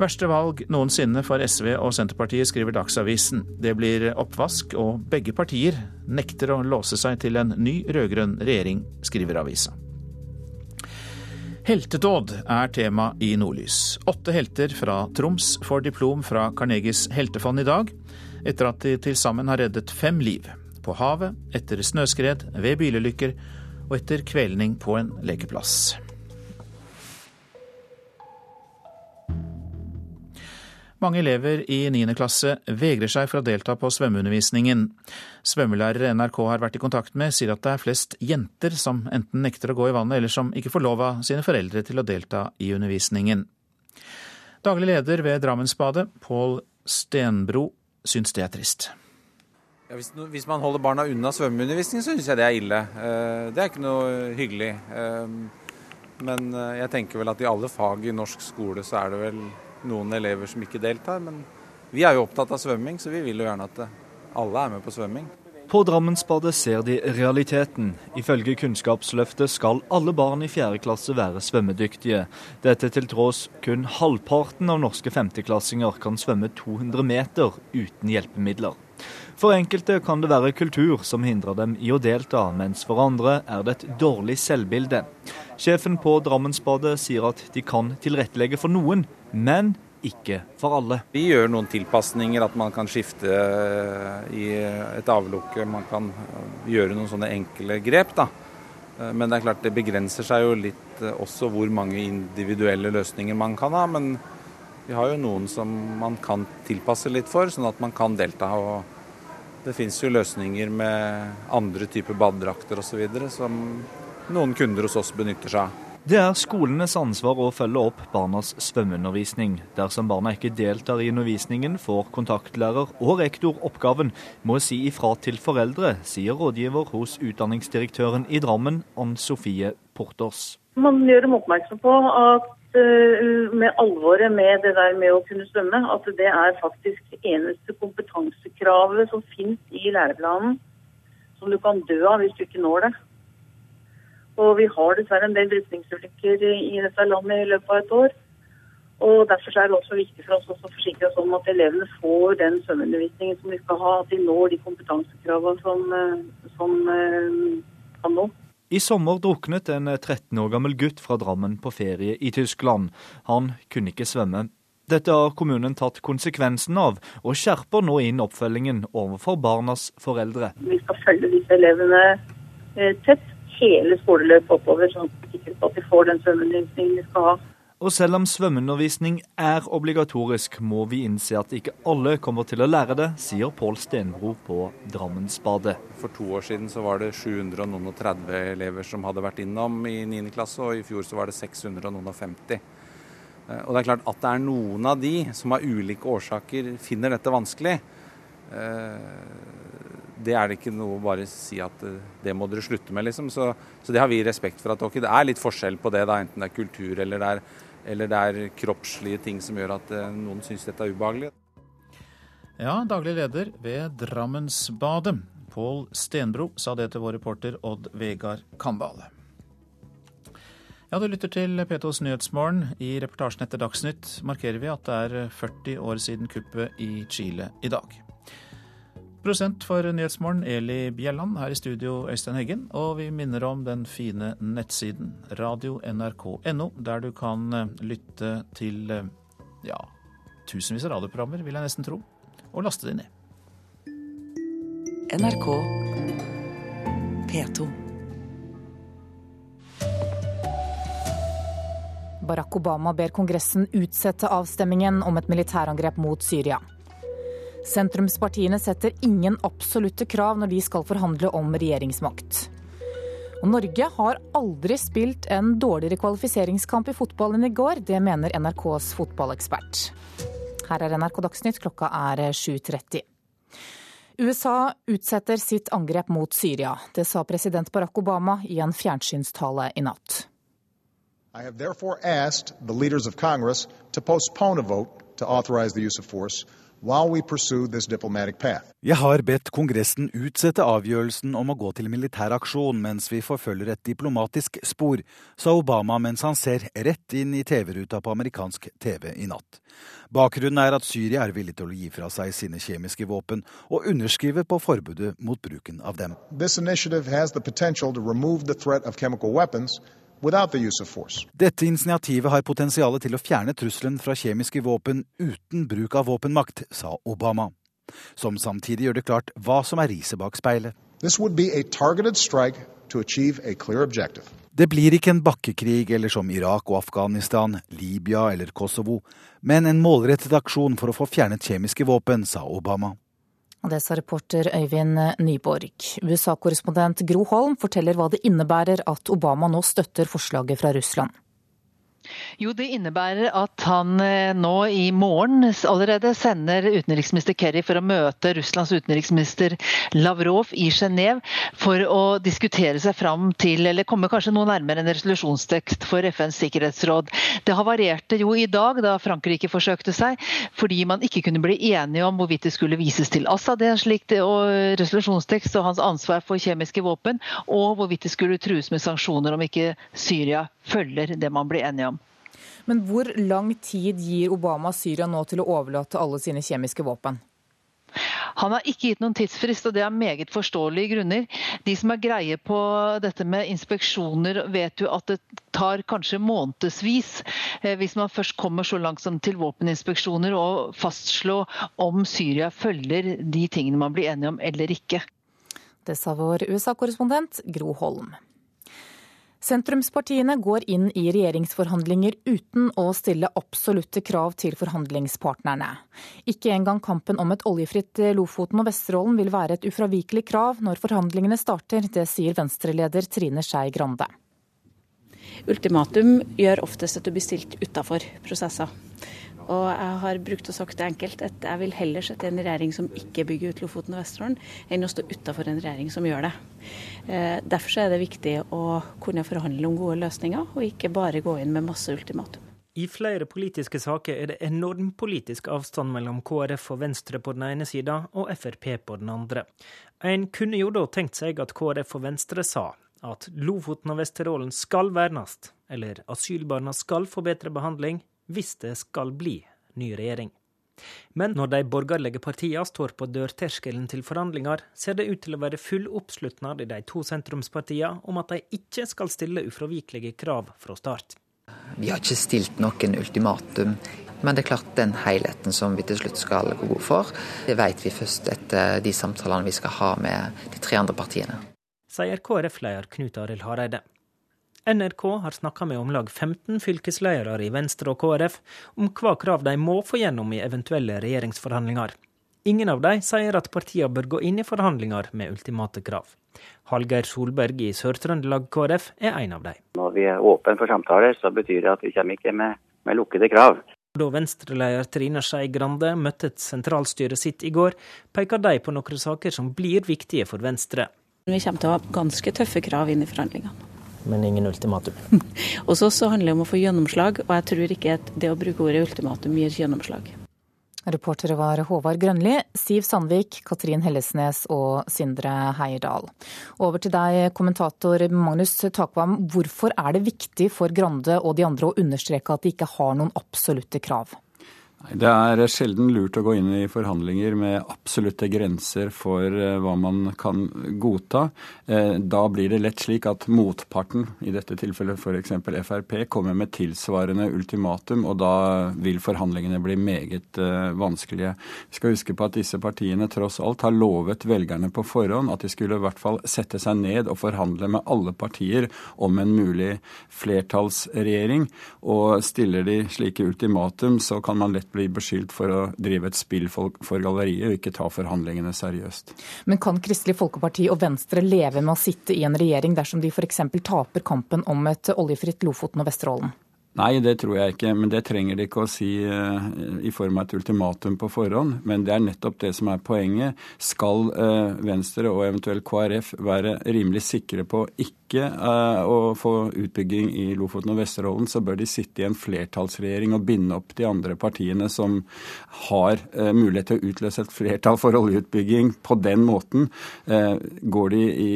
Verste valg noensinne for SV og Senterpartiet, skriver Dagsavisen. Det blir oppvask, og begge partier nekter å låse seg til en ny rød-grønn regjering, skriver avisa. Heltedåd er tema i Nordlys. Åtte helter fra Troms får diplom fra Carnegies heltefond i dag, etter at de til sammen har reddet fem liv. På havet, etter snøskred, ved bilulykker og etter kvelning på en lekeplass. Mange elever i 9. klasse vegrer seg for å delta på svømmeundervisningen. Svømmelærere NRK har vært i kontakt med, sier at det er flest jenter som enten nekter å gå i vannet, eller som ikke får lov av sine foreldre til å delta i undervisningen. Daglig leder ved Drammensbadet, Pål Stenbro, syns det er trist. Ja, hvis, hvis, man holder barna unna svømmeundervisning, så syns jeg det er ille. Eh, det er ikke noe hyggelig. Eh, men eh, jeg tenker vel at i alle fag i norsk skole så er det vel noen elever som ikke deltar. Men vi er jo opptatt av svømming, så vi vil jo gjerne at alle er med på svømming. På Drammensbadet ser de realiteten. Ifølge Kunnskapsløftet skal alle barn i 4. klasse være svømmedyktige. Dette til tross kun halvparten av norske femteklassinger kan svømme 200 meter uten hjelpemidler. For enkelte kan det være kultur som hindrer dem i å delta, mens for andre er det et dårlig selvbilde. Sjefen på Drammensbadet sier at de kan tilrettelegge for noen, men ikke for alle. Vi gjør noen tilpasninger, at man kan skifte eh, i et avlukke. Man kan eh, gjøre noen sånne enkle grep. da. Eh, men det er klart det begrenser seg jo litt også hvor mange individuelle løsninger man kan ha. Men vi har jo noen som man kan tilpasse litt for, sånn at man kan delta. og Det finnes jo løsninger med andre typer badedrakter osv. som noen kunder hos oss benytter seg av. Det er skolenes ansvar å følge opp barnas svømmeundervisning. Dersom barna ikke deltar i undervisningen, får kontaktlærer og rektor oppgaven med å si ifra til foreldre, sier rådgiver hos utdanningsdirektøren i Drammen, Ann Sofie Porters. Man gjør dem oppmerksom på at med alvoret med det der med å kunne svømme, at det er faktisk det eneste kompetansekravet som finnes i læreplanen som du kan dø av hvis du ikke når det. Og vi har dessverre en del drukningsulykker i dette landet i løpet av et år. Og Derfor er det også viktig for oss å forsikre oss om at elevene får den svømmeundervisningen som de skal ha, at de når de kompetansekravene som, eh, som eh, kan nå. I sommer druknet en 13 år gammel gutt fra Drammen på ferie i Tyskland. Han kunne ikke svømme. Dette har kommunen tatt konsekvensen av, og skjerper nå inn oppfølgingen overfor barnas foreldre. Vi skal følge disse elevene eh, tett hele skoleløpet oppover, sånn at de får den svømmeundervisningen de skal ha. Og selv om svømmeundervisning er obligatorisk, må vi innse at ikke alle kommer til å lære det, sier Pål Stenbro på Drammensbadet. For to år siden så var det 730 elever som hadde vært innom i 9. klasse, og i fjor så var det 650. Eh, og det er klart at det er noen av de som av ulike årsaker finner dette vanskelig. Eh, det er det ikke noe å bare si at eh, det må dere slutte med, liksom. Så, så det har vi respekt for. at okay, Det er litt forskjell på det, da, enten det er kultur eller det er, eller det er kroppslige ting som gjør at eh, noen syns dette er ubehagelig. Ja, daglig leder ved Drammensbadet, Pål Stenbro, sa det til vår reporter Odd Vegard Kambale. Ja, Du lytter til P2s Nyhetsmorgen. I reportasjen etter Dagsnytt markerer vi at det er 40 år siden kuppet i Chile i dag. Prosent for Nyhetsmorgen, Eli Bjelland. Her i studio, Øystein Heggen. Og vi minner om den fine nettsiden radio.nrk.no, der du kan eh, lytte til eh, ja, tusenvis av radioprogrammer, vil jeg nesten tro, og laste de ned. NRK P2. Barack Obama ber Kongressen utsette avstemmingen om et militærangrep mot Syria. Sentrumspartiene setter ingen absolutte krav når de skal forhandle om regjeringsmakt. Og Norge har aldri spilt en dårligere kvalifiseringskamp i fotball enn i går. Det mener NRKs fotballekspert. Her er NRK Dagsnytt, klokka er 7.30. USA utsetter sitt angrep mot Syria. Det sa president Barack Obama i en fjernsynstale i natt. I have therefore asked the leaders of Congress postpone a vote to authorize the use jeg har bedt Kongressen utsette avgjørelsen om å gå til militær aksjon mens vi forfølger et diplomatisk spor, sa Obama mens han ser rett inn i TV-ruta på amerikansk TV i natt. Bakgrunnen er at Syria er villig til å gi fra seg sine kjemiske våpen og underskrive på forbudet mot bruken av dem. This initiative has the potential to remove the threat of chemical weapons dette initiativet har potensialet til å fjerne trusselen fra kjemiske våpen uten bruk av våpenmakt, sa Obama. Som samtidig gjør det klart hva som er riset bak speilet. Det blir ikke en bakkekrig eller som Irak og Afghanistan, Libya eller Kosovo, men en målrettet aksjon for å få fjernet kjemiske våpen, sa Obama. Og det sa reporter Øyvind Nyborg. USA-korrespondent Gro Holm forteller hva det innebærer at Obama nå støtter forslaget fra Russland. Jo, det innebærer at han eh, nå i morgen allerede sender utenriksminister Kerry for å møte Russlands utenriksminister Lavrov i Genéve for å diskutere seg fram til, eller komme kanskje noe nærmere en resolusjonstekst for FNs sikkerhetsråd. Det havarerte jo i dag da Frankrike forsøkte seg, fordi man ikke kunne bli enige om hvorvidt det skulle vises til Assad en slik resolusjonstekst og hans ansvar for kjemiske våpen, og hvorvidt det skulle trues med sanksjoner om ikke Syria følger det man blir enige om. Men hvor lang tid gir Obama Syria nå til å overlate alle sine kjemiske våpen? Han har ikke gitt noen tidsfrist, og det er meget forståelige grunner. De som er greie på dette med inspeksjoner, vet jo at det tar kanskje månedsvis eh, hvis man først kommer så langt som til våpeninspeksjoner og fastslå om Syria følger de tingene man blir enige om eller ikke. Det sa vår USA-korrespondent Gro Holm. Sentrumspartiene går inn i regjeringsforhandlinger uten å stille absolutte krav til forhandlingspartnerne. Ikke engang kampen om et oljefritt Lofoten og Vesterålen vil være et ufravikelig krav når forhandlingene starter. Det sier Venstre-leder Trine Skei Grande. Ultimatum gjør oftest at du blir stilt utafor prosesser. Og jeg har brukt og sagt det enkelt at jeg vil heller sette en regjering som ikke bygger ut Lofoten og Vesterålen, enn å stå utafor en regjering som gjør det. Eh, derfor er det viktig å kunne forhandle om gode løsninger, og ikke bare gå inn med masse ultimatum. I flere politiske saker er det enorm politisk avstand mellom KrF og Venstre på den ene sida og Frp på den andre. En kunne jo da tenkt seg at KrF og Venstre sa at Lofoten og Vesterålen skal vernes, eller asylbarna skal få bedre behandling, hvis det skal bli ny regjering. Men når de borgerlige partiene står på dørterskelen til forhandlinger, ser det ut til å være full oppslutnad i de to sentrumspartiene om at de ikke skal stille ufravikelige krav fra start. Vi har ikke stilt noen ultimatum, men det er klart den helheten som vi til slutt skal gå god for, det vet vi først etter de samtalene vi skal ha med de tre andre partiene. Sier KrF-leder Knut Arild Hareide. NRK har snakka med om lag 15 fylkesledere i Venstre og KrF om hva krav de må få gjennom i eventuelle regjeringsforhandlinger. Ingen av de sier at partiene bør gå inn i forhandlinger med ultimate krav. Hallgeir Solberg i Sør-Trøndelag KrF er en av dem. Når vi er åpne for samtaler, så betyr det at vi kommer ikke med, med lukkede krav. Da Venstre-leder Trine Skei Grande møtte sentralstyret sitt i går, peker de på noen saker som blir viktige for Venstre. Vi kommer til å ha ganske tøffe krav inn i forhandlingene men ingen ultimatum. Hos oss handler det om å få gjennomslag, og jeg tror ikke at det å bruke ordet ultimatum gir gjennomslag. Reportere var Håvard Grønli, Siv Sandvik, Katrin Hellesnes og Sindre Heierdal. Over til deg, kommentator Magnus Takvam. Hvorfor er det viktig for Grande og de andre å understreke at de ikke har noen absolutte krav? Det er sjelden lurt å gå inn i forhandlinger med absolutte grenser for eh, hva man kan godta. Eh, da blir det lett slik at motparten, i dette tilfellet f.eks. Frp, kommer med tilsvarende ultimatum, og da vil forhandlingene bli meget eh, vanskelige. Vi skal huske på at disse partiene tross alt har lovet velgerne på forhånd at de skulle i hvert fall sette seg ned og forhandle med alle partier om en mulig flertallsregjering. Og stiller de slike ultimatum, så kan man lett blir beskyldt for å drive et spill for galleriet og ikke ta forhandlingene seriøst. Men kan Kristelig Folkeparti og Venstre leve med å sitte i en regjering dersom de f.eks. taper kampen om et oljefritt Lofoten og Vesterålen? Nei, det tror jeg ikke. Men det trenger de ikke å si uh, i form av et ultimatum på forhånd. Men det er nettopp det som er poenget. Skal uh, Venstre og eventuelt KrF være rimelig sikre på ikke uh, å få utbygging i Lofoten og Vesterålen, så bør de sitte i en flertallsregjering og binde opp de andre partiene som har mulighet til å utløse et flertall for oljeutbygging på den måten. går de i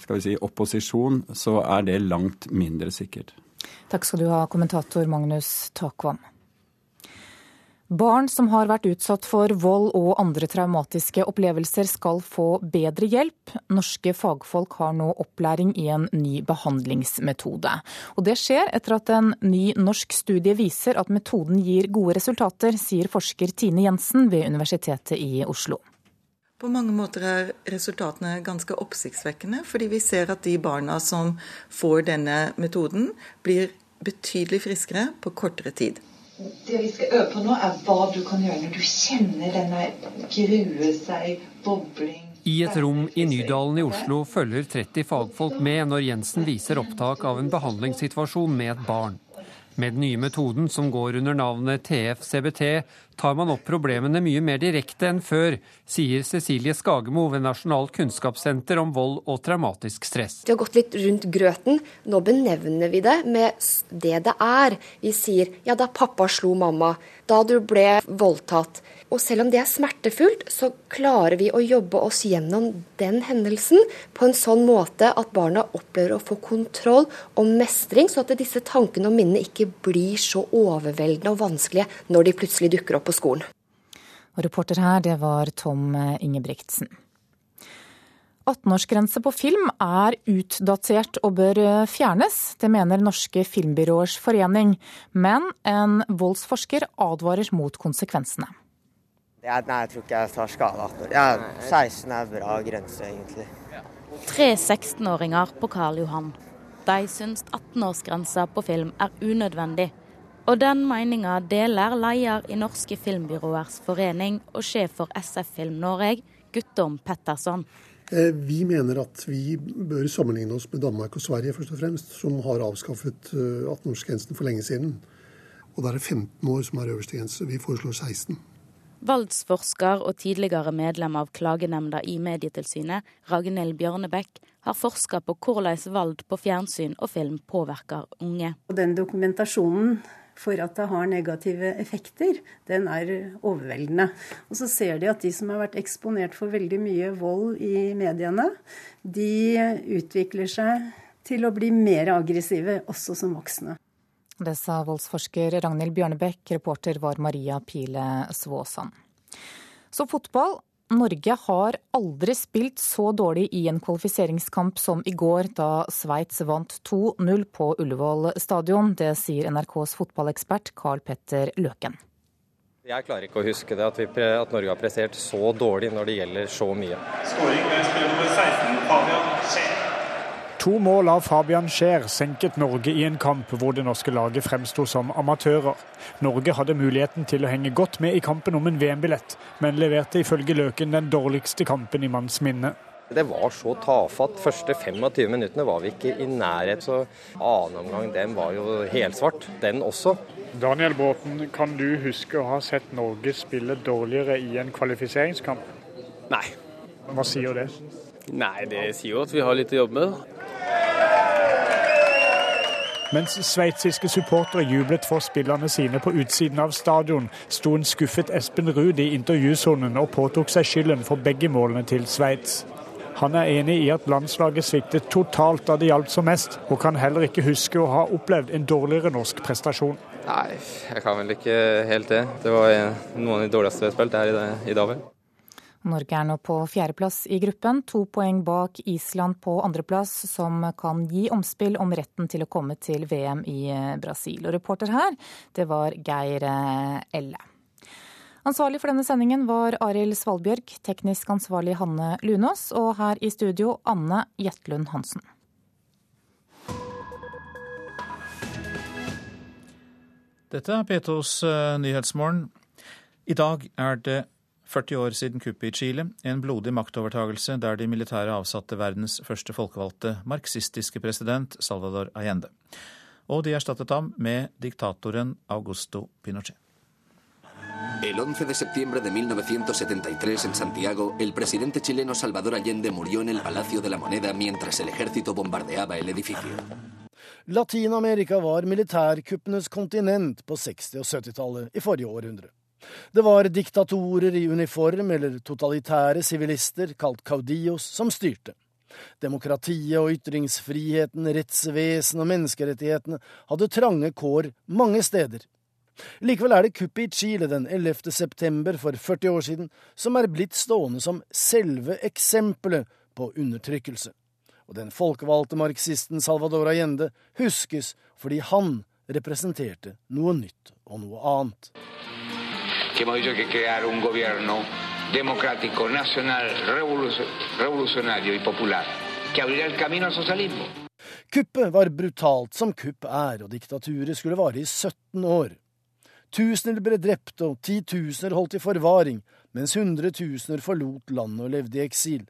skal vi si, opposisjon, så er det langt mindre sikkert. Takk skal du ha, kommentator Magnus Takvam. Barn som har vært utsatt for vold og andre traumatiske opplevelser skal få bedre hjelp. Norske fagfolk har nå opplæring i en ny behandlingsmetode. Og det skjer etter at en ny norsk studie viser at metoden gir gode resultater, sier forsker Tine Jensen ved Universitetet i Oslo. På mange måter er resultatene ganske oppsiktsvekkende, fordi vi ser at de barna som får denne metoden, blir betydelig friskere på kortere tid. Det vi skal øve på nå, er hva du kan gjøre når du kjenner denne grue seg, bobling i et rom i Nydalen i Oslo følger 30 fagfolk med når Jensen viser opptak av en behandlingssituasjon med et barn. Med den nye metoden, som går under navnet TF-CBT, tar man opp problemene mye mer direkte enn før, sier Cecilie Skagemo ved Nasjonalt kunnskapssenter om vold og traumatisk stress. Vi har gått litt rundt grøten. Nå benevner vi det med det det er. Vi sier ja, da pappa slo mamma, da du ble voldtatt. Og selv om det er smertefullt, så klarer vi å jobbe oss gjennom den hendelsen på en sånn måte at barna opplever å få kontroll og mestring, så at disse tankene og minnene ikke blir så overveldende og vanskelige når de plutselig dukker opp på skolen. Og reporter her, det var Tom Ingebrigtsen. 18-årsgrense på film er utdatert og bør fjernes. Det mener Norske Filmbyråers Forening. Men en voldsforsker advarer mot konsekvensene. Ja, nei, jeg tror ikke jeg tar skade av 18 år. 16 er bra grense, egentlig. Tre 16-åringer på Karl Johan. De syns 18-årsgrensa på film er unødvendig. Og den meninga deler leder i Norske Filmbyråers forening og sjef for SF Film Norge, Guttorm Petterson. Eh, vi mener at vi bør sammenligne oss med Danmark og Sverige, først og fremst, som har avskaffet 18-årsgrensen eh, for lenge siden. Og det er 15 år som er øverste grense. Vi foreslår 16. Valdsforsker og tidligere medlem av klagenemnda i Medietilsynet, Ragnhild Bjørnebekk, har forska på hvordan valg på fjernsyn og film påvirker unge. Den dokumentasjonen for at det har negative effekter, den er overveldende. Og så ser de at de som har vært eksponert for veldig mye vold i mediene, de utvikler seg til å bli mer aggressive også som voksne. Det sa voldsforsker Ragnhild Bjørnebekk, reporter var Maria Pile Svåsand. Så fotball. Norge har aldri spilt så dårlig i en kvalifiseringskamp som i går, da Sveits vant 2-0 på Ullevål stadion. Det sier NRKs fotballekspert Carl Petter Løken. Jeg klarer ikke å huske det, at, vi, at Norge har prestert så dårlig når det gjelder så mye. Skåring med spiller nummer 16, Fabian Skjær. To mål av Fabian Skjær senket Norge i en kamp hvor det norske laget fremsto som amatører. Norge hadde muligheten til å henge godt med i kampen om en VM-billett, men leverte ifølge Løken den dårligste kampen i manns minne. Det var så tafatt. Første 25 minuttene var vi ikke i nærhet. Så annen omgang, den var jo helsvart, den også. Daniel Bråten, kan du huske å ha sett Norge spille dårligere i en kvalifiseringskamp? Nei. Hva sier det? Nei, det sier jo at vi har litt å jobbe med. Mens sveitsiske supportere jublet for spillerne sine på utsiden av stadion, sto en skuffet Espen Ruud i intervjusonen og påtok seg skylden for begge målene til Sveits. Han er enig i at landslaget sviktet totalt da det hjalp som mest, og kan heller ikke huske å ha opplevd en dårligere norsk prestasjon. Nei, jeg kan vel ikke helt det. Det var noen av de dårligste vi har spilt her i, dag. Norge er nå på fjerdeplass i gruppen, to poeng bak Island på andreplass, som kan gi omspill om retten til å komme til VM i Brasil. Og reporter her, det var Geir Elle. Ansvarlig for denne sendingen var Arild Svalbjørg, teknisk ansvarlig Hanne Lunås, og her i studio Anne Jetlund Hansen. Dette er P2s uh, Nyhetsmorgen. I dag er det 40 år siden kuppet i Chile, en blodig maktovertagelse der de militære avsatte verdens første folkevalgte marxistiske president Salvador Allende. Og de erstattet ham med diktatoren Augusto Pinochet. El 11 de septiembre de 1973 en Santiago, el presidente chileno Salvador Allende murió en el Palacio de la Moneda mientras el ejército bombardeaba el edificio. Latin-Amerika var militærkuppenes kontinent på 60- og 70-tallet i forrige århundre. Det var diktatorer i uniform eller totalitære sivilister, kalt caudillos, som styrte. Demokratiet og ytringsfriheten, rettsvesen og menneskerettighetene hadde trange kår mange steder. Likevel er det kuppet i Chile den 11. september for 40 år siden som er blitt stående som selve eksempelet på undertrykkelse og den folkevalgte marxisten Salvador Allende huskes fordi han representerte noe nytt og noe annet. Kuppet var brutalt som kupp er, og diktaturet skulle vare i 17 år. Tusener ble drept og titusener holdt i forvaring, mens hundretusener forlot landet og levde i eksil.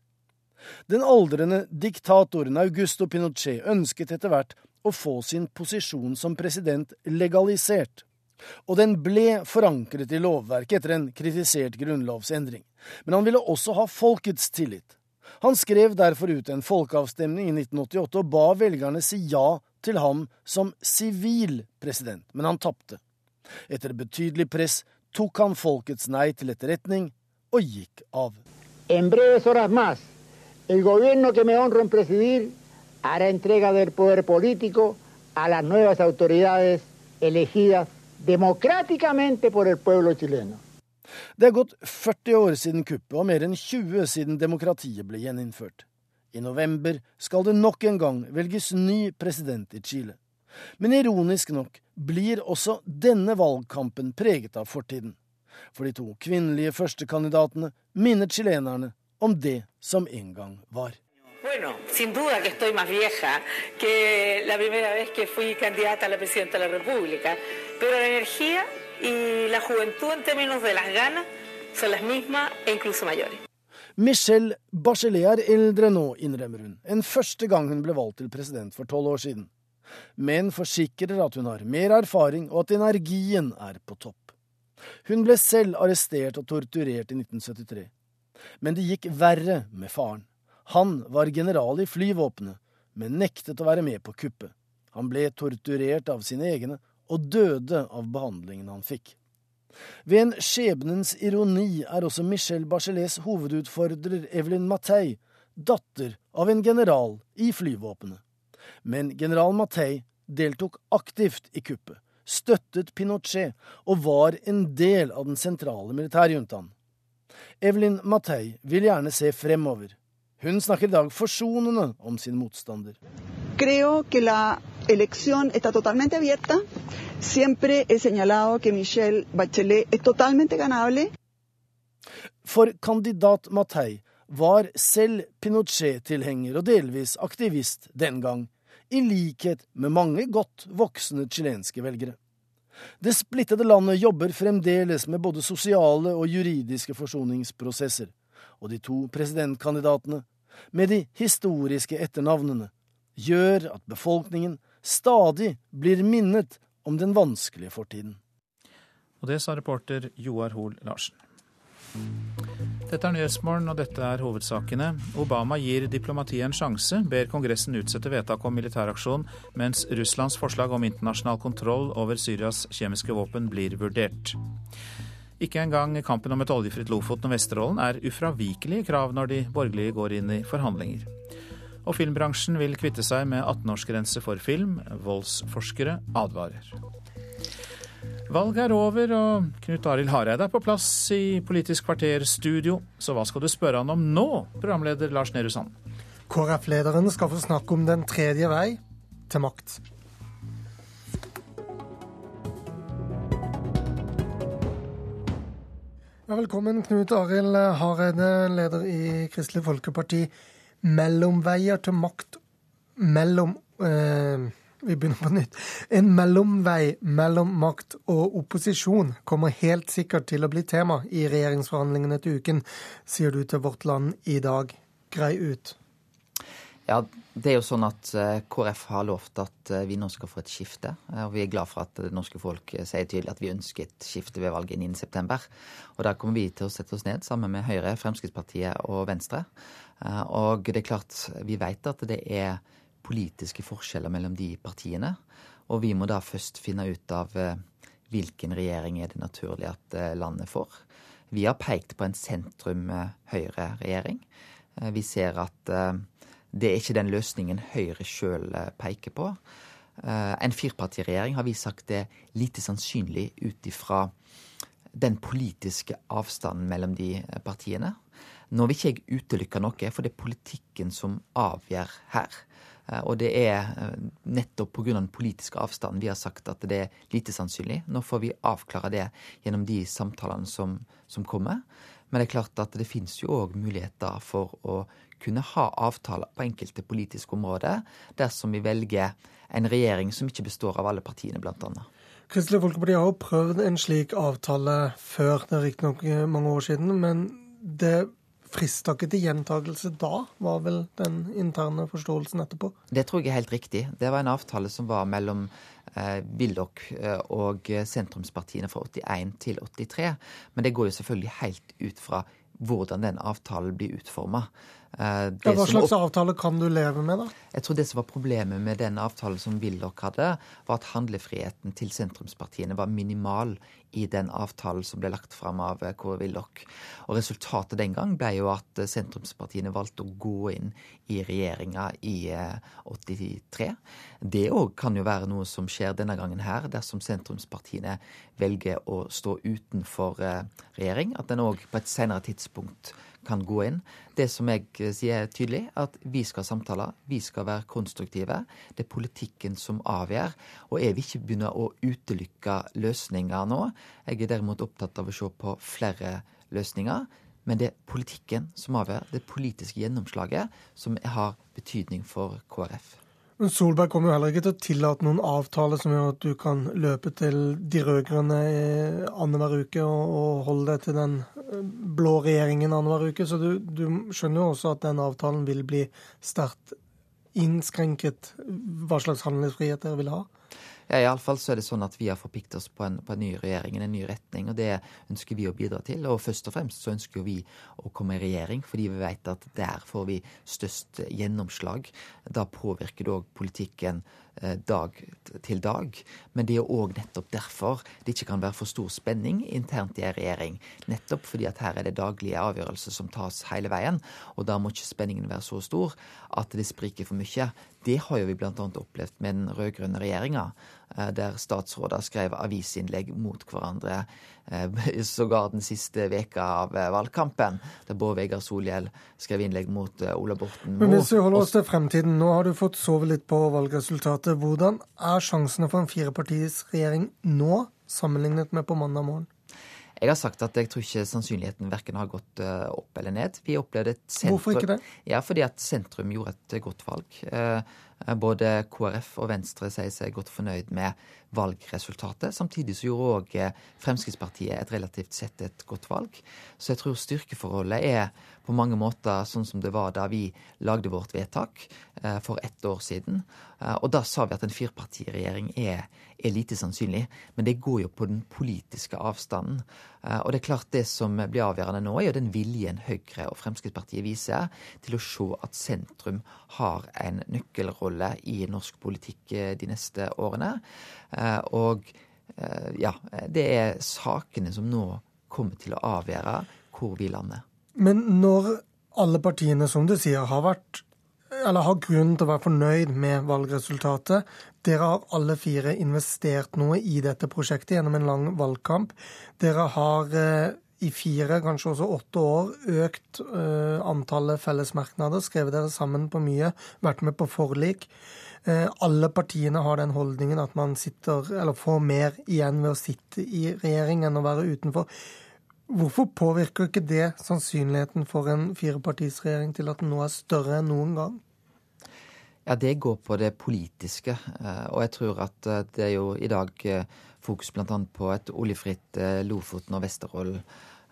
Den aldrende diktatoren Augusto Pinochet ønsket etter hvert å få sin posisjon som president legalisert, og den ble forankret i lovverket etter en kritisert grunnlovsendring. Men han ville også ha folkets tillit. Han skrev derfor ut en folkeavstemning i 1988 og ba velgerne si ja til ham som sivil president, men han tapte. Etter betydelig press tok han folkets nei til etterretning og gikk av. En breves horas más El gobierno que me honro en presidir hará entrega del poder político a las nuevas autoridades elegidas democráticamente por el pueblo chileno. Det er gått 40 år siden kuppet og mer enn 20 siden demokratiet ble gjeninnført. I november skal det nok en gang velges ny president i Chile. Men ironisk nok blir også denne valgkampen preget av fortiden. For de to kvinnelige førstekandidatene minner chilenerne om det som en gang var. Bueno, sin duda que estoy más vieja que la primera vez que fui candidata a la presidenta de la República, pero la energía y la juventud en términos de las ganas son las mismas e incluso mayores. Michelle Bachelet er eldre nå, innrømmer hun, enn første gang hun ble valgt til president for tolv år siden. Men forsikrer at hun har mer erfaring og at energien er på topp. Hun ble selv arrestert og torturert i 1973. Men det gikk verre med faren. Han var general i flyvåpenet, men nektet å være med på kuppet. Han ble torturert av sine egne og døde av behandlingen han fikk. Ved en skjebnens ironi er også Michel Bachelets hovedutfordrer Evelyn Matei datter av en general i flyvåpenet. Men general Matei deltok aktivt i kuppet, støttet Pinochet og var en del av den sentrale militærjuntaen. Evelyn Matei vil gjerne se fremover. Hun snakker i dag forsonende om sin motstander. Creo que la elección está totalmente abierta. Siempre he señalado que Michelle Bachelet es totalmente ganable. For kandidat Matei var selv Pinochet-tilhenger og delvis aktivist den gang, i likhet med mange godt voksne chilenske velgere. Det splittede landet jobber fremdeles med både sosiale og juridiske forsoningsprosesser, og de to presidentkandidatene, med de historiske etternavnene, gjør at befolkningen stadig blir minnet om den vanskelige fortiden. Og det sa reporter Joar Hoel Larsen. Dette er Nyhetsmorgen, og dette er hovedsakene. Obama gir diplomatiet en sjanse, ber Kongressen utsette vedtak om militæraksjon, mens Russlands forslag om internasjonal kontroll over Syrias kjemiske våpen blir vurdert. Ikke engang kampen om et oljefritt Lofoten og Vesterålen er ufravikelige krav når de borgerlige går inn i forhandlinger. Og filmbransjen vil kvitte seg med 18-årsgrense for film. Voldsforskere advarer. Valget er over, og Knut Arild Hareide er på plass i Politisk kvarter studio. Så hva skal du spørre han om nå, programleder Lars Nehru Sand? KrF-lederen skal få snakke om den tredje vei til makt. Velkommen, Knut Arild Hareide, leder i Kristelig Folkeparti. Mellomveier til makt mellom eh, vi begynner på nytt. En mellomvei mellom makt og opposisjon kommer helt sikkert til å bli tema i regjeringsforhandlingene til uken, sier du til Vårt Land i dag. Grei ut. Ja, det er jo sånn at eh, KrF har lovt at eh, vi nå skal få et skifte. Og vi er glad for at det norske folk eh, sier tydelig at vi ønsker et skifte ved valget 9.9. Og da kommer vi til å sette oss ned sammen med Høyre, Fremskrittspartiet og Venstre. Og det er klart, vi vet at det er politiske forskjeller mellom de partiene. Og vi må da først finne ut av eh, hvilken regjering er det naturlig at eh, landet får. Vi har pekt på en sentrum-høyre-regjering. Eh, vi ser at det er ikke den løsningen Høyre sjøl peker på. En firpartiregjering har vi sagt er lite sannsynlig ut ifra den politiske avstanden mellom de partiene. Nå vil ikke jeg utelukke noe, for det er politikken som avgjør her. Eh, og det er eh, nettopp pga. den politiske avstanden vi har sagt at det er lite sannsynlig. Nå får vi avklare det gjennom de samtalene som, som kommer. Men det er klart at det finnes jo òg muligheter for å kunne ha avtaler på enkelte politiske områder, dersom vi velger en regjering som ikke består av alle partiene, annet. Kristelig Folkeparti har jo prøvd en slik avtale før, det er riktignok mange år siden. Men det frista ikke til gjentakelse da, var vel den interne forståelsen etterpå? Det tror jeg er helt riktig. Det var en avtale som var mellom eh, Willoch eh, og sentrumspartiene fra 81 til 83. Men det går jo selvfølgelig helt ut fra hvordan den avtalen blir utforma. Eh, ja, hva slags avtale kan du leve med, da? Jeg tror det som var Problemet med den avtalen som Willoch hadde, var at handlefriheten til sentrumspartiene var minimal i den avtalen som ble lagt fram av eh, Kåre Willoch. Og Resultatet den gang ble jo at eh, sentrumspartiene valgte å gå inn i regjeringa i 83. Eh, det òg kan jo være noe som skjer denne gangen her, dersom sentrumspartiene velger å stå utenfor regjering. At den òg på et senere tidspunkt kan gå inn. Det som jeg sier sier tydelig, at vi skal samtale, vi skal være konstruktive. Det er politikken som avgjør. Og jeg vil ikke begynne å utelukke løsninger nå. Jeg er derimot opptatt av å se på flere løsninger. Men det er politikken som avgjør. Det politiske gjennomslaget som har betydning for KrF. Men Solberg kommer jo heller ikke til å tillate noen avtale som gjør at du kan løpe til de rød-grønne annenhver uke og, holde deg til den eh, blå regjeringen annenhver uke. Så du, du skjønner jo også at den avtalen vil bli sterkt innskrenket hva slags handlingsfrihet dere vil ha. Ja, Iallfall så er det sånn at vi har forpliktet oss på en, på en, ny regjering, en ny retning. og Det ønsker vi å bidra til. Og først og fremst så ønsker vi å komme i regjering, fordi vi vet at der får vi størst gjennomslag. Da påvirker det òg politikken dag til dag. Men det er òg nettopp derfor det ikke kan være for stor spenning internt i en regjering. Nettopp fordi at her er det daglige avgjørelser som tas hele veien. Og da må ikke spenningen være så stor at det spriker for mye. Det har jo vi bl.a. opplevd med den rød-grønne regjeringa, eh, der statsråder skrev avisinnlegg mot hverandre Eh, sågar den siste veka av eh, valgkampen, der Bård Vegar Solhjell skrev innlegg mot eh, Ola Borten Men Hvis vi holder oss til fremtiden, nå har du fått sove litt på valgresultatet. Hvordan er sjansene for en firepartis regjering nå, sammenlignet med på mandag morgen? Jeg har sagt at jeg tror ikke sannsynligheten verken har gått opp eller ned. Vi opplevde et sentrum Hvorfor ikke det? Ja, Fordi at sentrum gjorde et godt valg. Både KrF og Venstre sier seg godt fornøyd med valgresultatet. Samtidig så gjorde òg eh, Fremskrittspartiet et relativt sett et godt valg. Så jeg tror styrkeforholdet er på mange måter sånn som det var da vi lagde vårt vedtak eh, for ett år siden. Eh, og da sa vi at en firepartiregjering er, er lite sannsynlig. Men det går jo på den politiske avstanden. Og det er klart det som blir avgjørende nå, er jo den viljen Høyre og Fremskrittspartiet viser til å se at sentrum har en nøkkelrolle i norsk politikk de neste årene. Eh, og eh, ja, det er sakene som nå kommer til å avgjøre hvor vi lander. Men når alle partiene, som du sier, har vært eller har grunn til å være fornøyd med valgresultatet. Dere har alle fire investert noe i dette prosjektet gjennom en lang valgkamp. Dere har eh, i fire, kanskje også åtte år, økt uh, antallet fellesmerknader, skrevet dere sammen på mye, vært med på forlik. Uh, alle partiene har den holdningen at man sitter, eller får mer igjen ved å sitte i regjering enn å være utenfor. Hvorfor påvirker ikke det sannsynligheten for en firepartisregjering til at den nå er større enn noen gang? Ja, Det går på det politiske. Eh, og jeg tror at det er jo i dag fokus bl.a. på et oljefritt Lofoten og Vesterålen.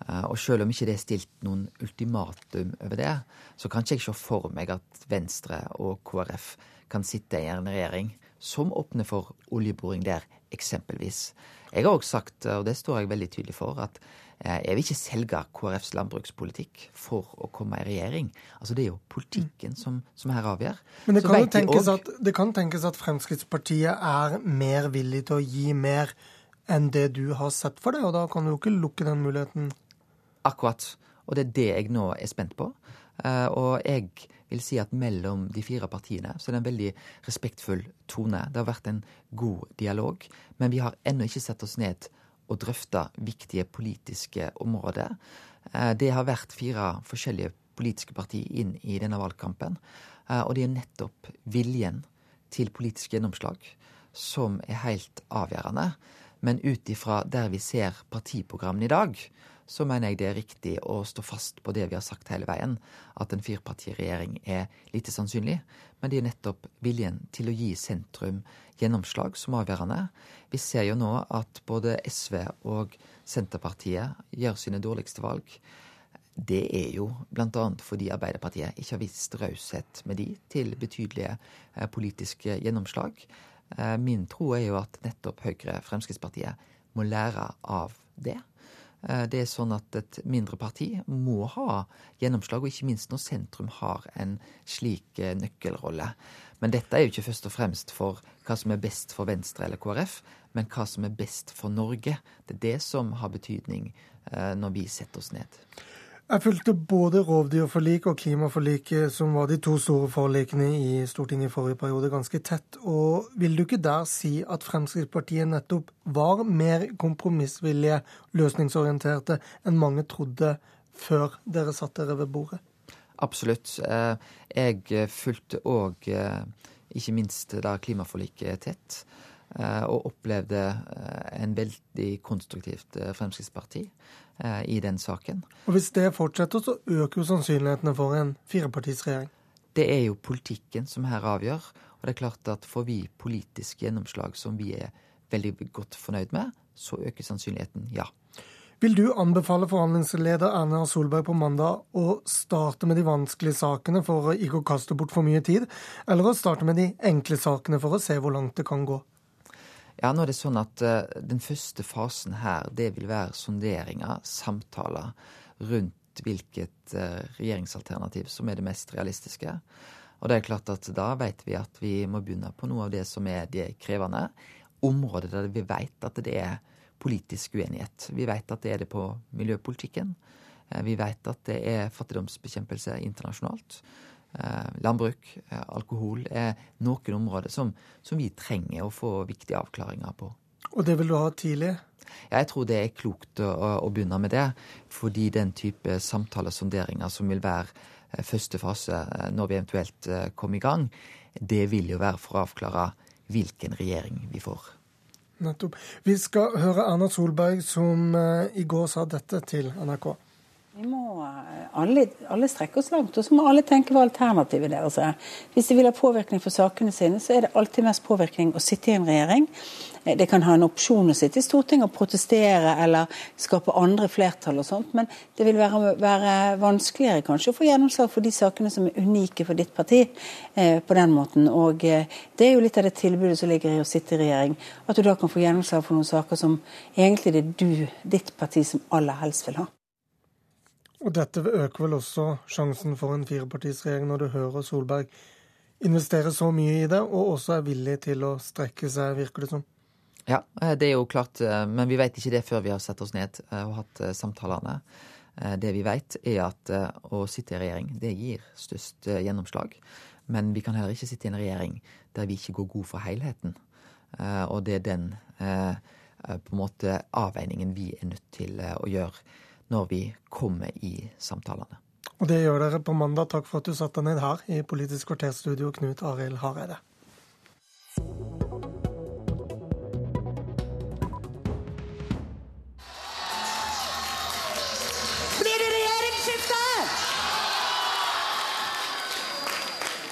Og selv om ikke det er stilt noen ultimatum over det, så kan ikke jeg se for meg at Venstre og KrF kan sitte i en regjering som åpner for oljeboring der, eksempelvis. Jeg har òg sagt, og det står jeg veldig tydelig for, at Eh, jeg vil ikke selge KrFs landbrukspolitikk for å komme i regjering. Altså Det er jo politikken som, som her avgjør. Men det kan, også... at, det kan tenkes at Fremskrittspartiet er mer villig til å gi mer enn det du har sett for deg, og da kan du jo ikke lukke den muligheten. Akkurat. Og det er det jeg nå er spent på. Eh, og jeg vil si at mellom de fire partiene så er det en veldig respektfull tone. Det har vært en god dialog, men vi har ennå ikke sett oss ned og drøfta viktige politiske områder. Eh, det har vært fire forskjellige politiske partier inn i denne valgkampen. Eh, og det er nettopp viljen til politisk gjennomslag som er helt avgjørende. Men ut ifra der vi ser partiprogrammene i dag, så mener jeg det er riktig å stå fast på det vi har sagt hele veien, at en firepartiregjering er lite sannsynlig. Men det er nettopp viljen til å gi sentrum gjennomslag som er avgjørende. Vi ser jo nå at både SV og Senterpartiet gjør sine dårligste valg. Det er jo bl.a. fordi Arbeiderpartiet ikke har vist raushet med de til betydelige eh, politiske gjennomslag. Eh, min tro er jo at nettopp Høyre, Fremskrittspartiet, må lære av det. Eh, det er sånn at et mindre parti må ha gjennomslag, og ikke minst når sentrum har en slik eh, nøkkelrolle. Men dette er jo ikke først og fremst for hva som er best for Venstre eller KrF, men hva som er best for Norge. Det er det som har betydning eh, når vi setter oss ned. Jeg fulgte både rovdyrforlik og klimaforliket, som var de to store forlikene i Stortinget i forrige periode, ganske tett. Og vil du ikke der si at Fremskrittspartiet nettopp var mer kompromissvillige, løsningsorienterte, enn mange trodde før dere satt dere ved bordet? Absolutt. Eh, jeg fulgte òg eh, ikke minst da klimaforliket tett. Eh, og opplevde en veldig konstruktivt Fremskrittsparti i den saken. Og Hvis det fortsetter, så øker jo sannsynlighetene for en firepartisregjering? Det er jo politikken som her avgjør. Og det er klart at får vi politisk gjennomslag som vi er veldig godt fornøyd med, så øker sannsynligheten ja. Vil du anbefale forhandlingsleder Erna Solberg på mandag å starte med de vanskelige sakene for å ikke kaste bort for mye tid, eller å starte med de enkle sakene for å se hvor langt det kan gå? Ja, nå er det sånn at uh, Den første fasen her, det vil være sonderinger, samtaler rundt hvilket uh, regjeringsalternativ som er det mest realistiske. Og det er klart at da vet vi at vi må begynne på noe av det som er det krevende. Områder der vi vet at det er politisk uenighet. Vi vet at det er det på miljøpolitikken. Eh, vi vet at det er fattigdomsbekjempelse internasjonalt. Eh, landbruk, eh, alkohol er noen områder som, som vi trenger å få viktige avklaringer på. Og det vil du ha tidlig? Jeg tror det er klokt å, å begynne med det. Fordi den type samtaler, sonderinger, som vil være første fase når vi eventuelt kommer i gang, det vil jo være for å avklare hvilken regjering vi får. Nettopp. Vi skal høre Erna Solberg som eh, i går sa dette til NRK. Vi må eh, alle, alle strekke oss langt, og så må alle tenke hva alternativet deres er. Hvis de vil ha påvirkning for sakene sine, så er det alltid mest påvirkning å sitte i en regjering. Eh, det kan ha en opsjon å sitte i Stortinget og protestere eller skape andre flertall og sånt, men det vil være, være vanskeligere kanskje å få gjennomslag for de sakene som er unike for ditt parti eh, på den måten. Og eh, det er jo litt av det tilbudet som ligger i å sitte i regjering, at du da kan få gjennomslag for noen saker som egentlig det er du, ditt parti, som aller helst vil ha. Og dette øker vel også sjansen for en firepartisregjering, når du hører Solberg investere så mye i det, og også er villig til å strekke seg, virker det som. Ja, eh, det er jo klart, eh, men vi vet ikke det før vi har satt oss ned eh, og hatt samtalene. Det vi vet, er at å sitte i regjering, det gir størst gjennomslag. Men vi kan heller ikke sitte i en regjering der vi ikke går god for helheten. Og det er den på en måte avveiningen vi er nødt til å gjøre når vi kommer i samtalene. Og det gjør dere på mandag. Takk for at du satte deg ned her i Politisk kvarterstudio, Knut Arild Hareide.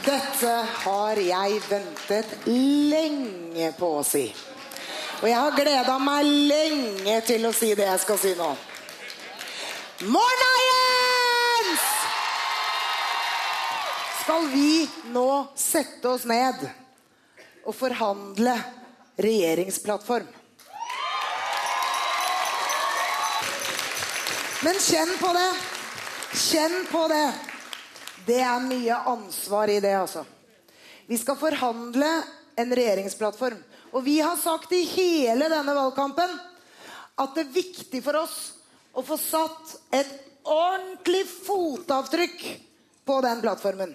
Dette har jeg ventet lenge på å si. Og jeg har gleda meg lenge til å si det jeg skal si nå. Morna, Jens! Skal vi nå sette oss ned og forhandle regjeringsplattform? Men kjenn på det. Kjenn på det. Det er mye ansvar i det, altså. Vi skal forhandle en regjeringsplattform. Og vi har sagt i hele denne valgkampen at det er viktig for oss å få satt et ordentlig fotavtrykk på den plattformen.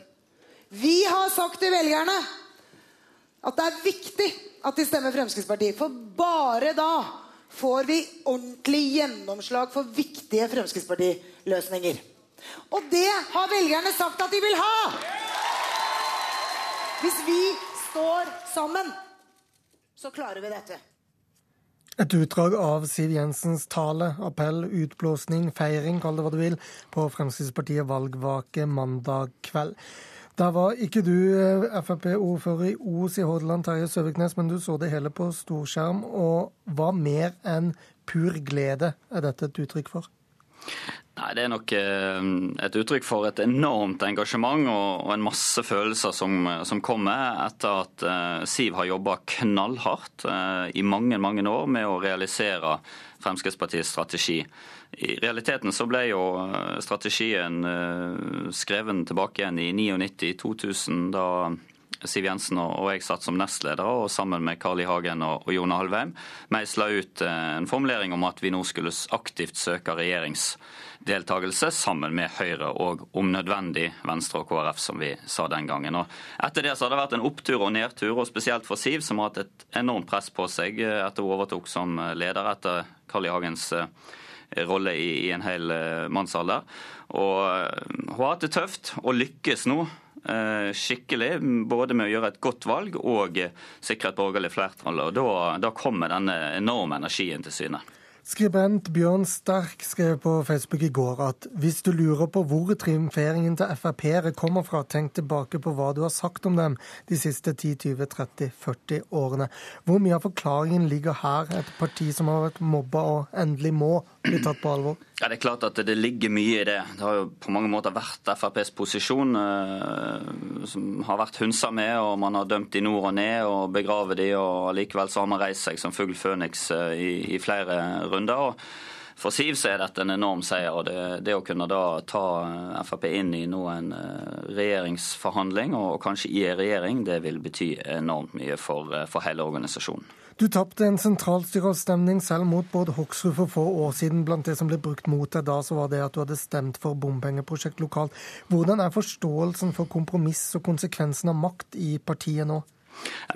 Vi har sagt til velgerne at det er viktig at de stemmer Fremskrittspartiet. For bare da får vi ordentlig gjennomslag for viktige Fremskrittspartiløsninger. Og det har velgerne sagt at de vil ha! Hvis vi står sammen, så klarer vi dette. Et utdrag av Siv Jensens tale, appell, utblåsning, feiring, kall det hva du vil, på Fremskrittspartiet valgvake mandag kveld. Der var ikke du eh, Frp-ordfører i Os i Hordaland, Terje Søviknes, men du så det hele på storskjerm. Og hva mer enn pur glede er dette et uttrykk for? Nei, Det er nok eh, et uttrykk for et enormt engasjement og en masse følelser som, som kommer etter at eh, Siv har jobba knallhardt eh, i mange mange år med å realisere Fremskrittspartiets strategi. I realiteten så ble jo strategien skreven tilbake igjen i 99-2000, da Siv Jensen og jeg satt som nestledere, og sammen med Carl I. Hagen og Jone Halvheim meisla ut en formulering om at vi nå skulle aktivt søke regjerings deltakelse sammen med Høyre og om nødvendig Venstre og KrF, som vi sa den gangen. Og etter det så har det vært en opptur og nedtur, og spesielt for Siv, som har hatt et enormt press på seg etter hun overtok som leder etter Carl I. Hagens eh, rolle i, i en hel eh, mannsalder. Og eh, hun har hatt det tøft, og lykkes nå skikkelig, både med å gjøre et godt valg og sikre et borgerlig flertall. og Da, da kommer denne enorme energien til syne. Skribent Bjørn Sterk skrev på Facebook i går at hvis du lurer på hvor triumferingen til Frp-ere kommer fra, tenk tilbake på hva du har sagt om dem de siste 10-20-30-40 årene. Hvor mye av forklaringen ligger her, et parti som har vært mobba og endelig må bli tatt på alvor? Ja, Det er klart at det ligger mye i det. Det har jo på mange måter vært FrPs posisjon eh, som har vært hunsa med, og man har dømt de nord og ned og begravet de, og likevel så har man reist seg som fugl føniks eh, i, i flere runder. og for Siv så er dette en enorm seier. og det, det, å kunne da ta Frp inn i noen en regjeringsforhandling, og kanskje i en regjering, det vil bety enormt mye for, eh, for hele organisasjonen. Du tapte en sentralstyreavstemning selv mot Bård Hoksrud for få år siden. Blant det som ble brukt mot deg da, så var det at du hadde stemt for bompengeprosjekt lokalt. Hvordan er forståelsen for kompromiss og konsekvensen av makt i partiet nå?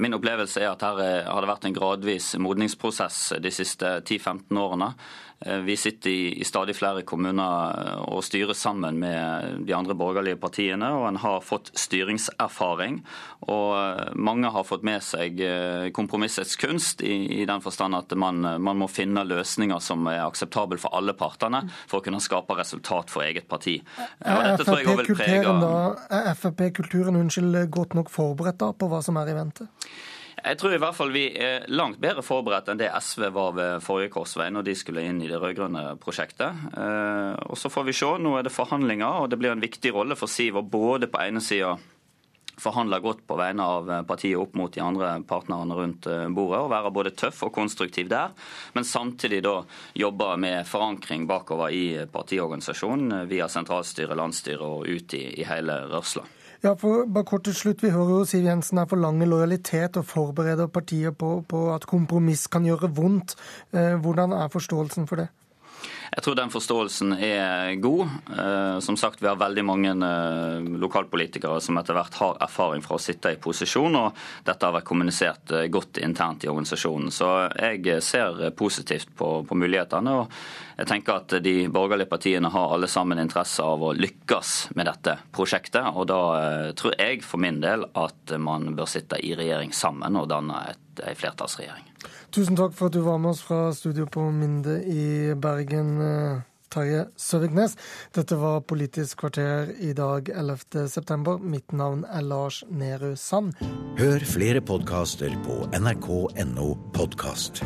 Min opplevelse er at her eh, har det vært en gradvis modningsprosess de siste 10-15 årene. Eh, vi sitter i, stadig flere kommuner eh, og styrer sammen med de andre borgerlige partiene, og en har fått styringserfaring. Og eh, mange har fått med seg kompromissets kunst, i, den forstand at man, man, må finne løsninger som er akseptable for alle partene, for å kunne skape resultat for eget parti. Er Frp-kulturen godt nok forberedt da på hva som er i vente? Jeg tror i hvert fall vi er langt bedre forberedt enn det SV var ved forrige korsvei, når de skulle inn i det rød-grønne prosjektet. Eh, og Så får vi se. Nå er det forhandlinger, og det blir en viktig rolle for Siv å både på ene sida forhandle godt på vegne av partiet opp mot de andre partnerne rundt eh, bordet, og være både tøff og konstruktiv der, men samtidig da jobbe med forankring bakover i partiorganisasjonen via sentralstyre, landsstyre og ut i, i hele rørsla. Ja, for bare kort til slutt. Vi hører jo Siv Jensen her forlange lojalitet og forbereder partiet på, på, at kompromiss kan gjøre vondt. Eh, hvordan er forståelsen for det? Jeg tror den forståelsen er god. Eh, som sagt, Vi har veldig mange eh, lokalpolitikere som etter hvert har erfaring fra å sitte i posisjon, og dette har vært kommunisert eh, godt internt i organisasjonen. Så jeg ser positivt på, på mulighetene. og jeg tenker at De borgerlige partiene har alle sammen interesse av å lykkes med dette prosjektet. og Da tror jeg for min del at man bør sitte i regjering sammen og danne en flertallsregjering. Tusen takk for at du var med oss fra studio på Minde i Bergen. Terje Tarje Søviknes. Dette var Politisk kvarter i dag 11.9. Mitt navn er Lars Nehru Sand. Hør flere podkaster på nrk.no podkast.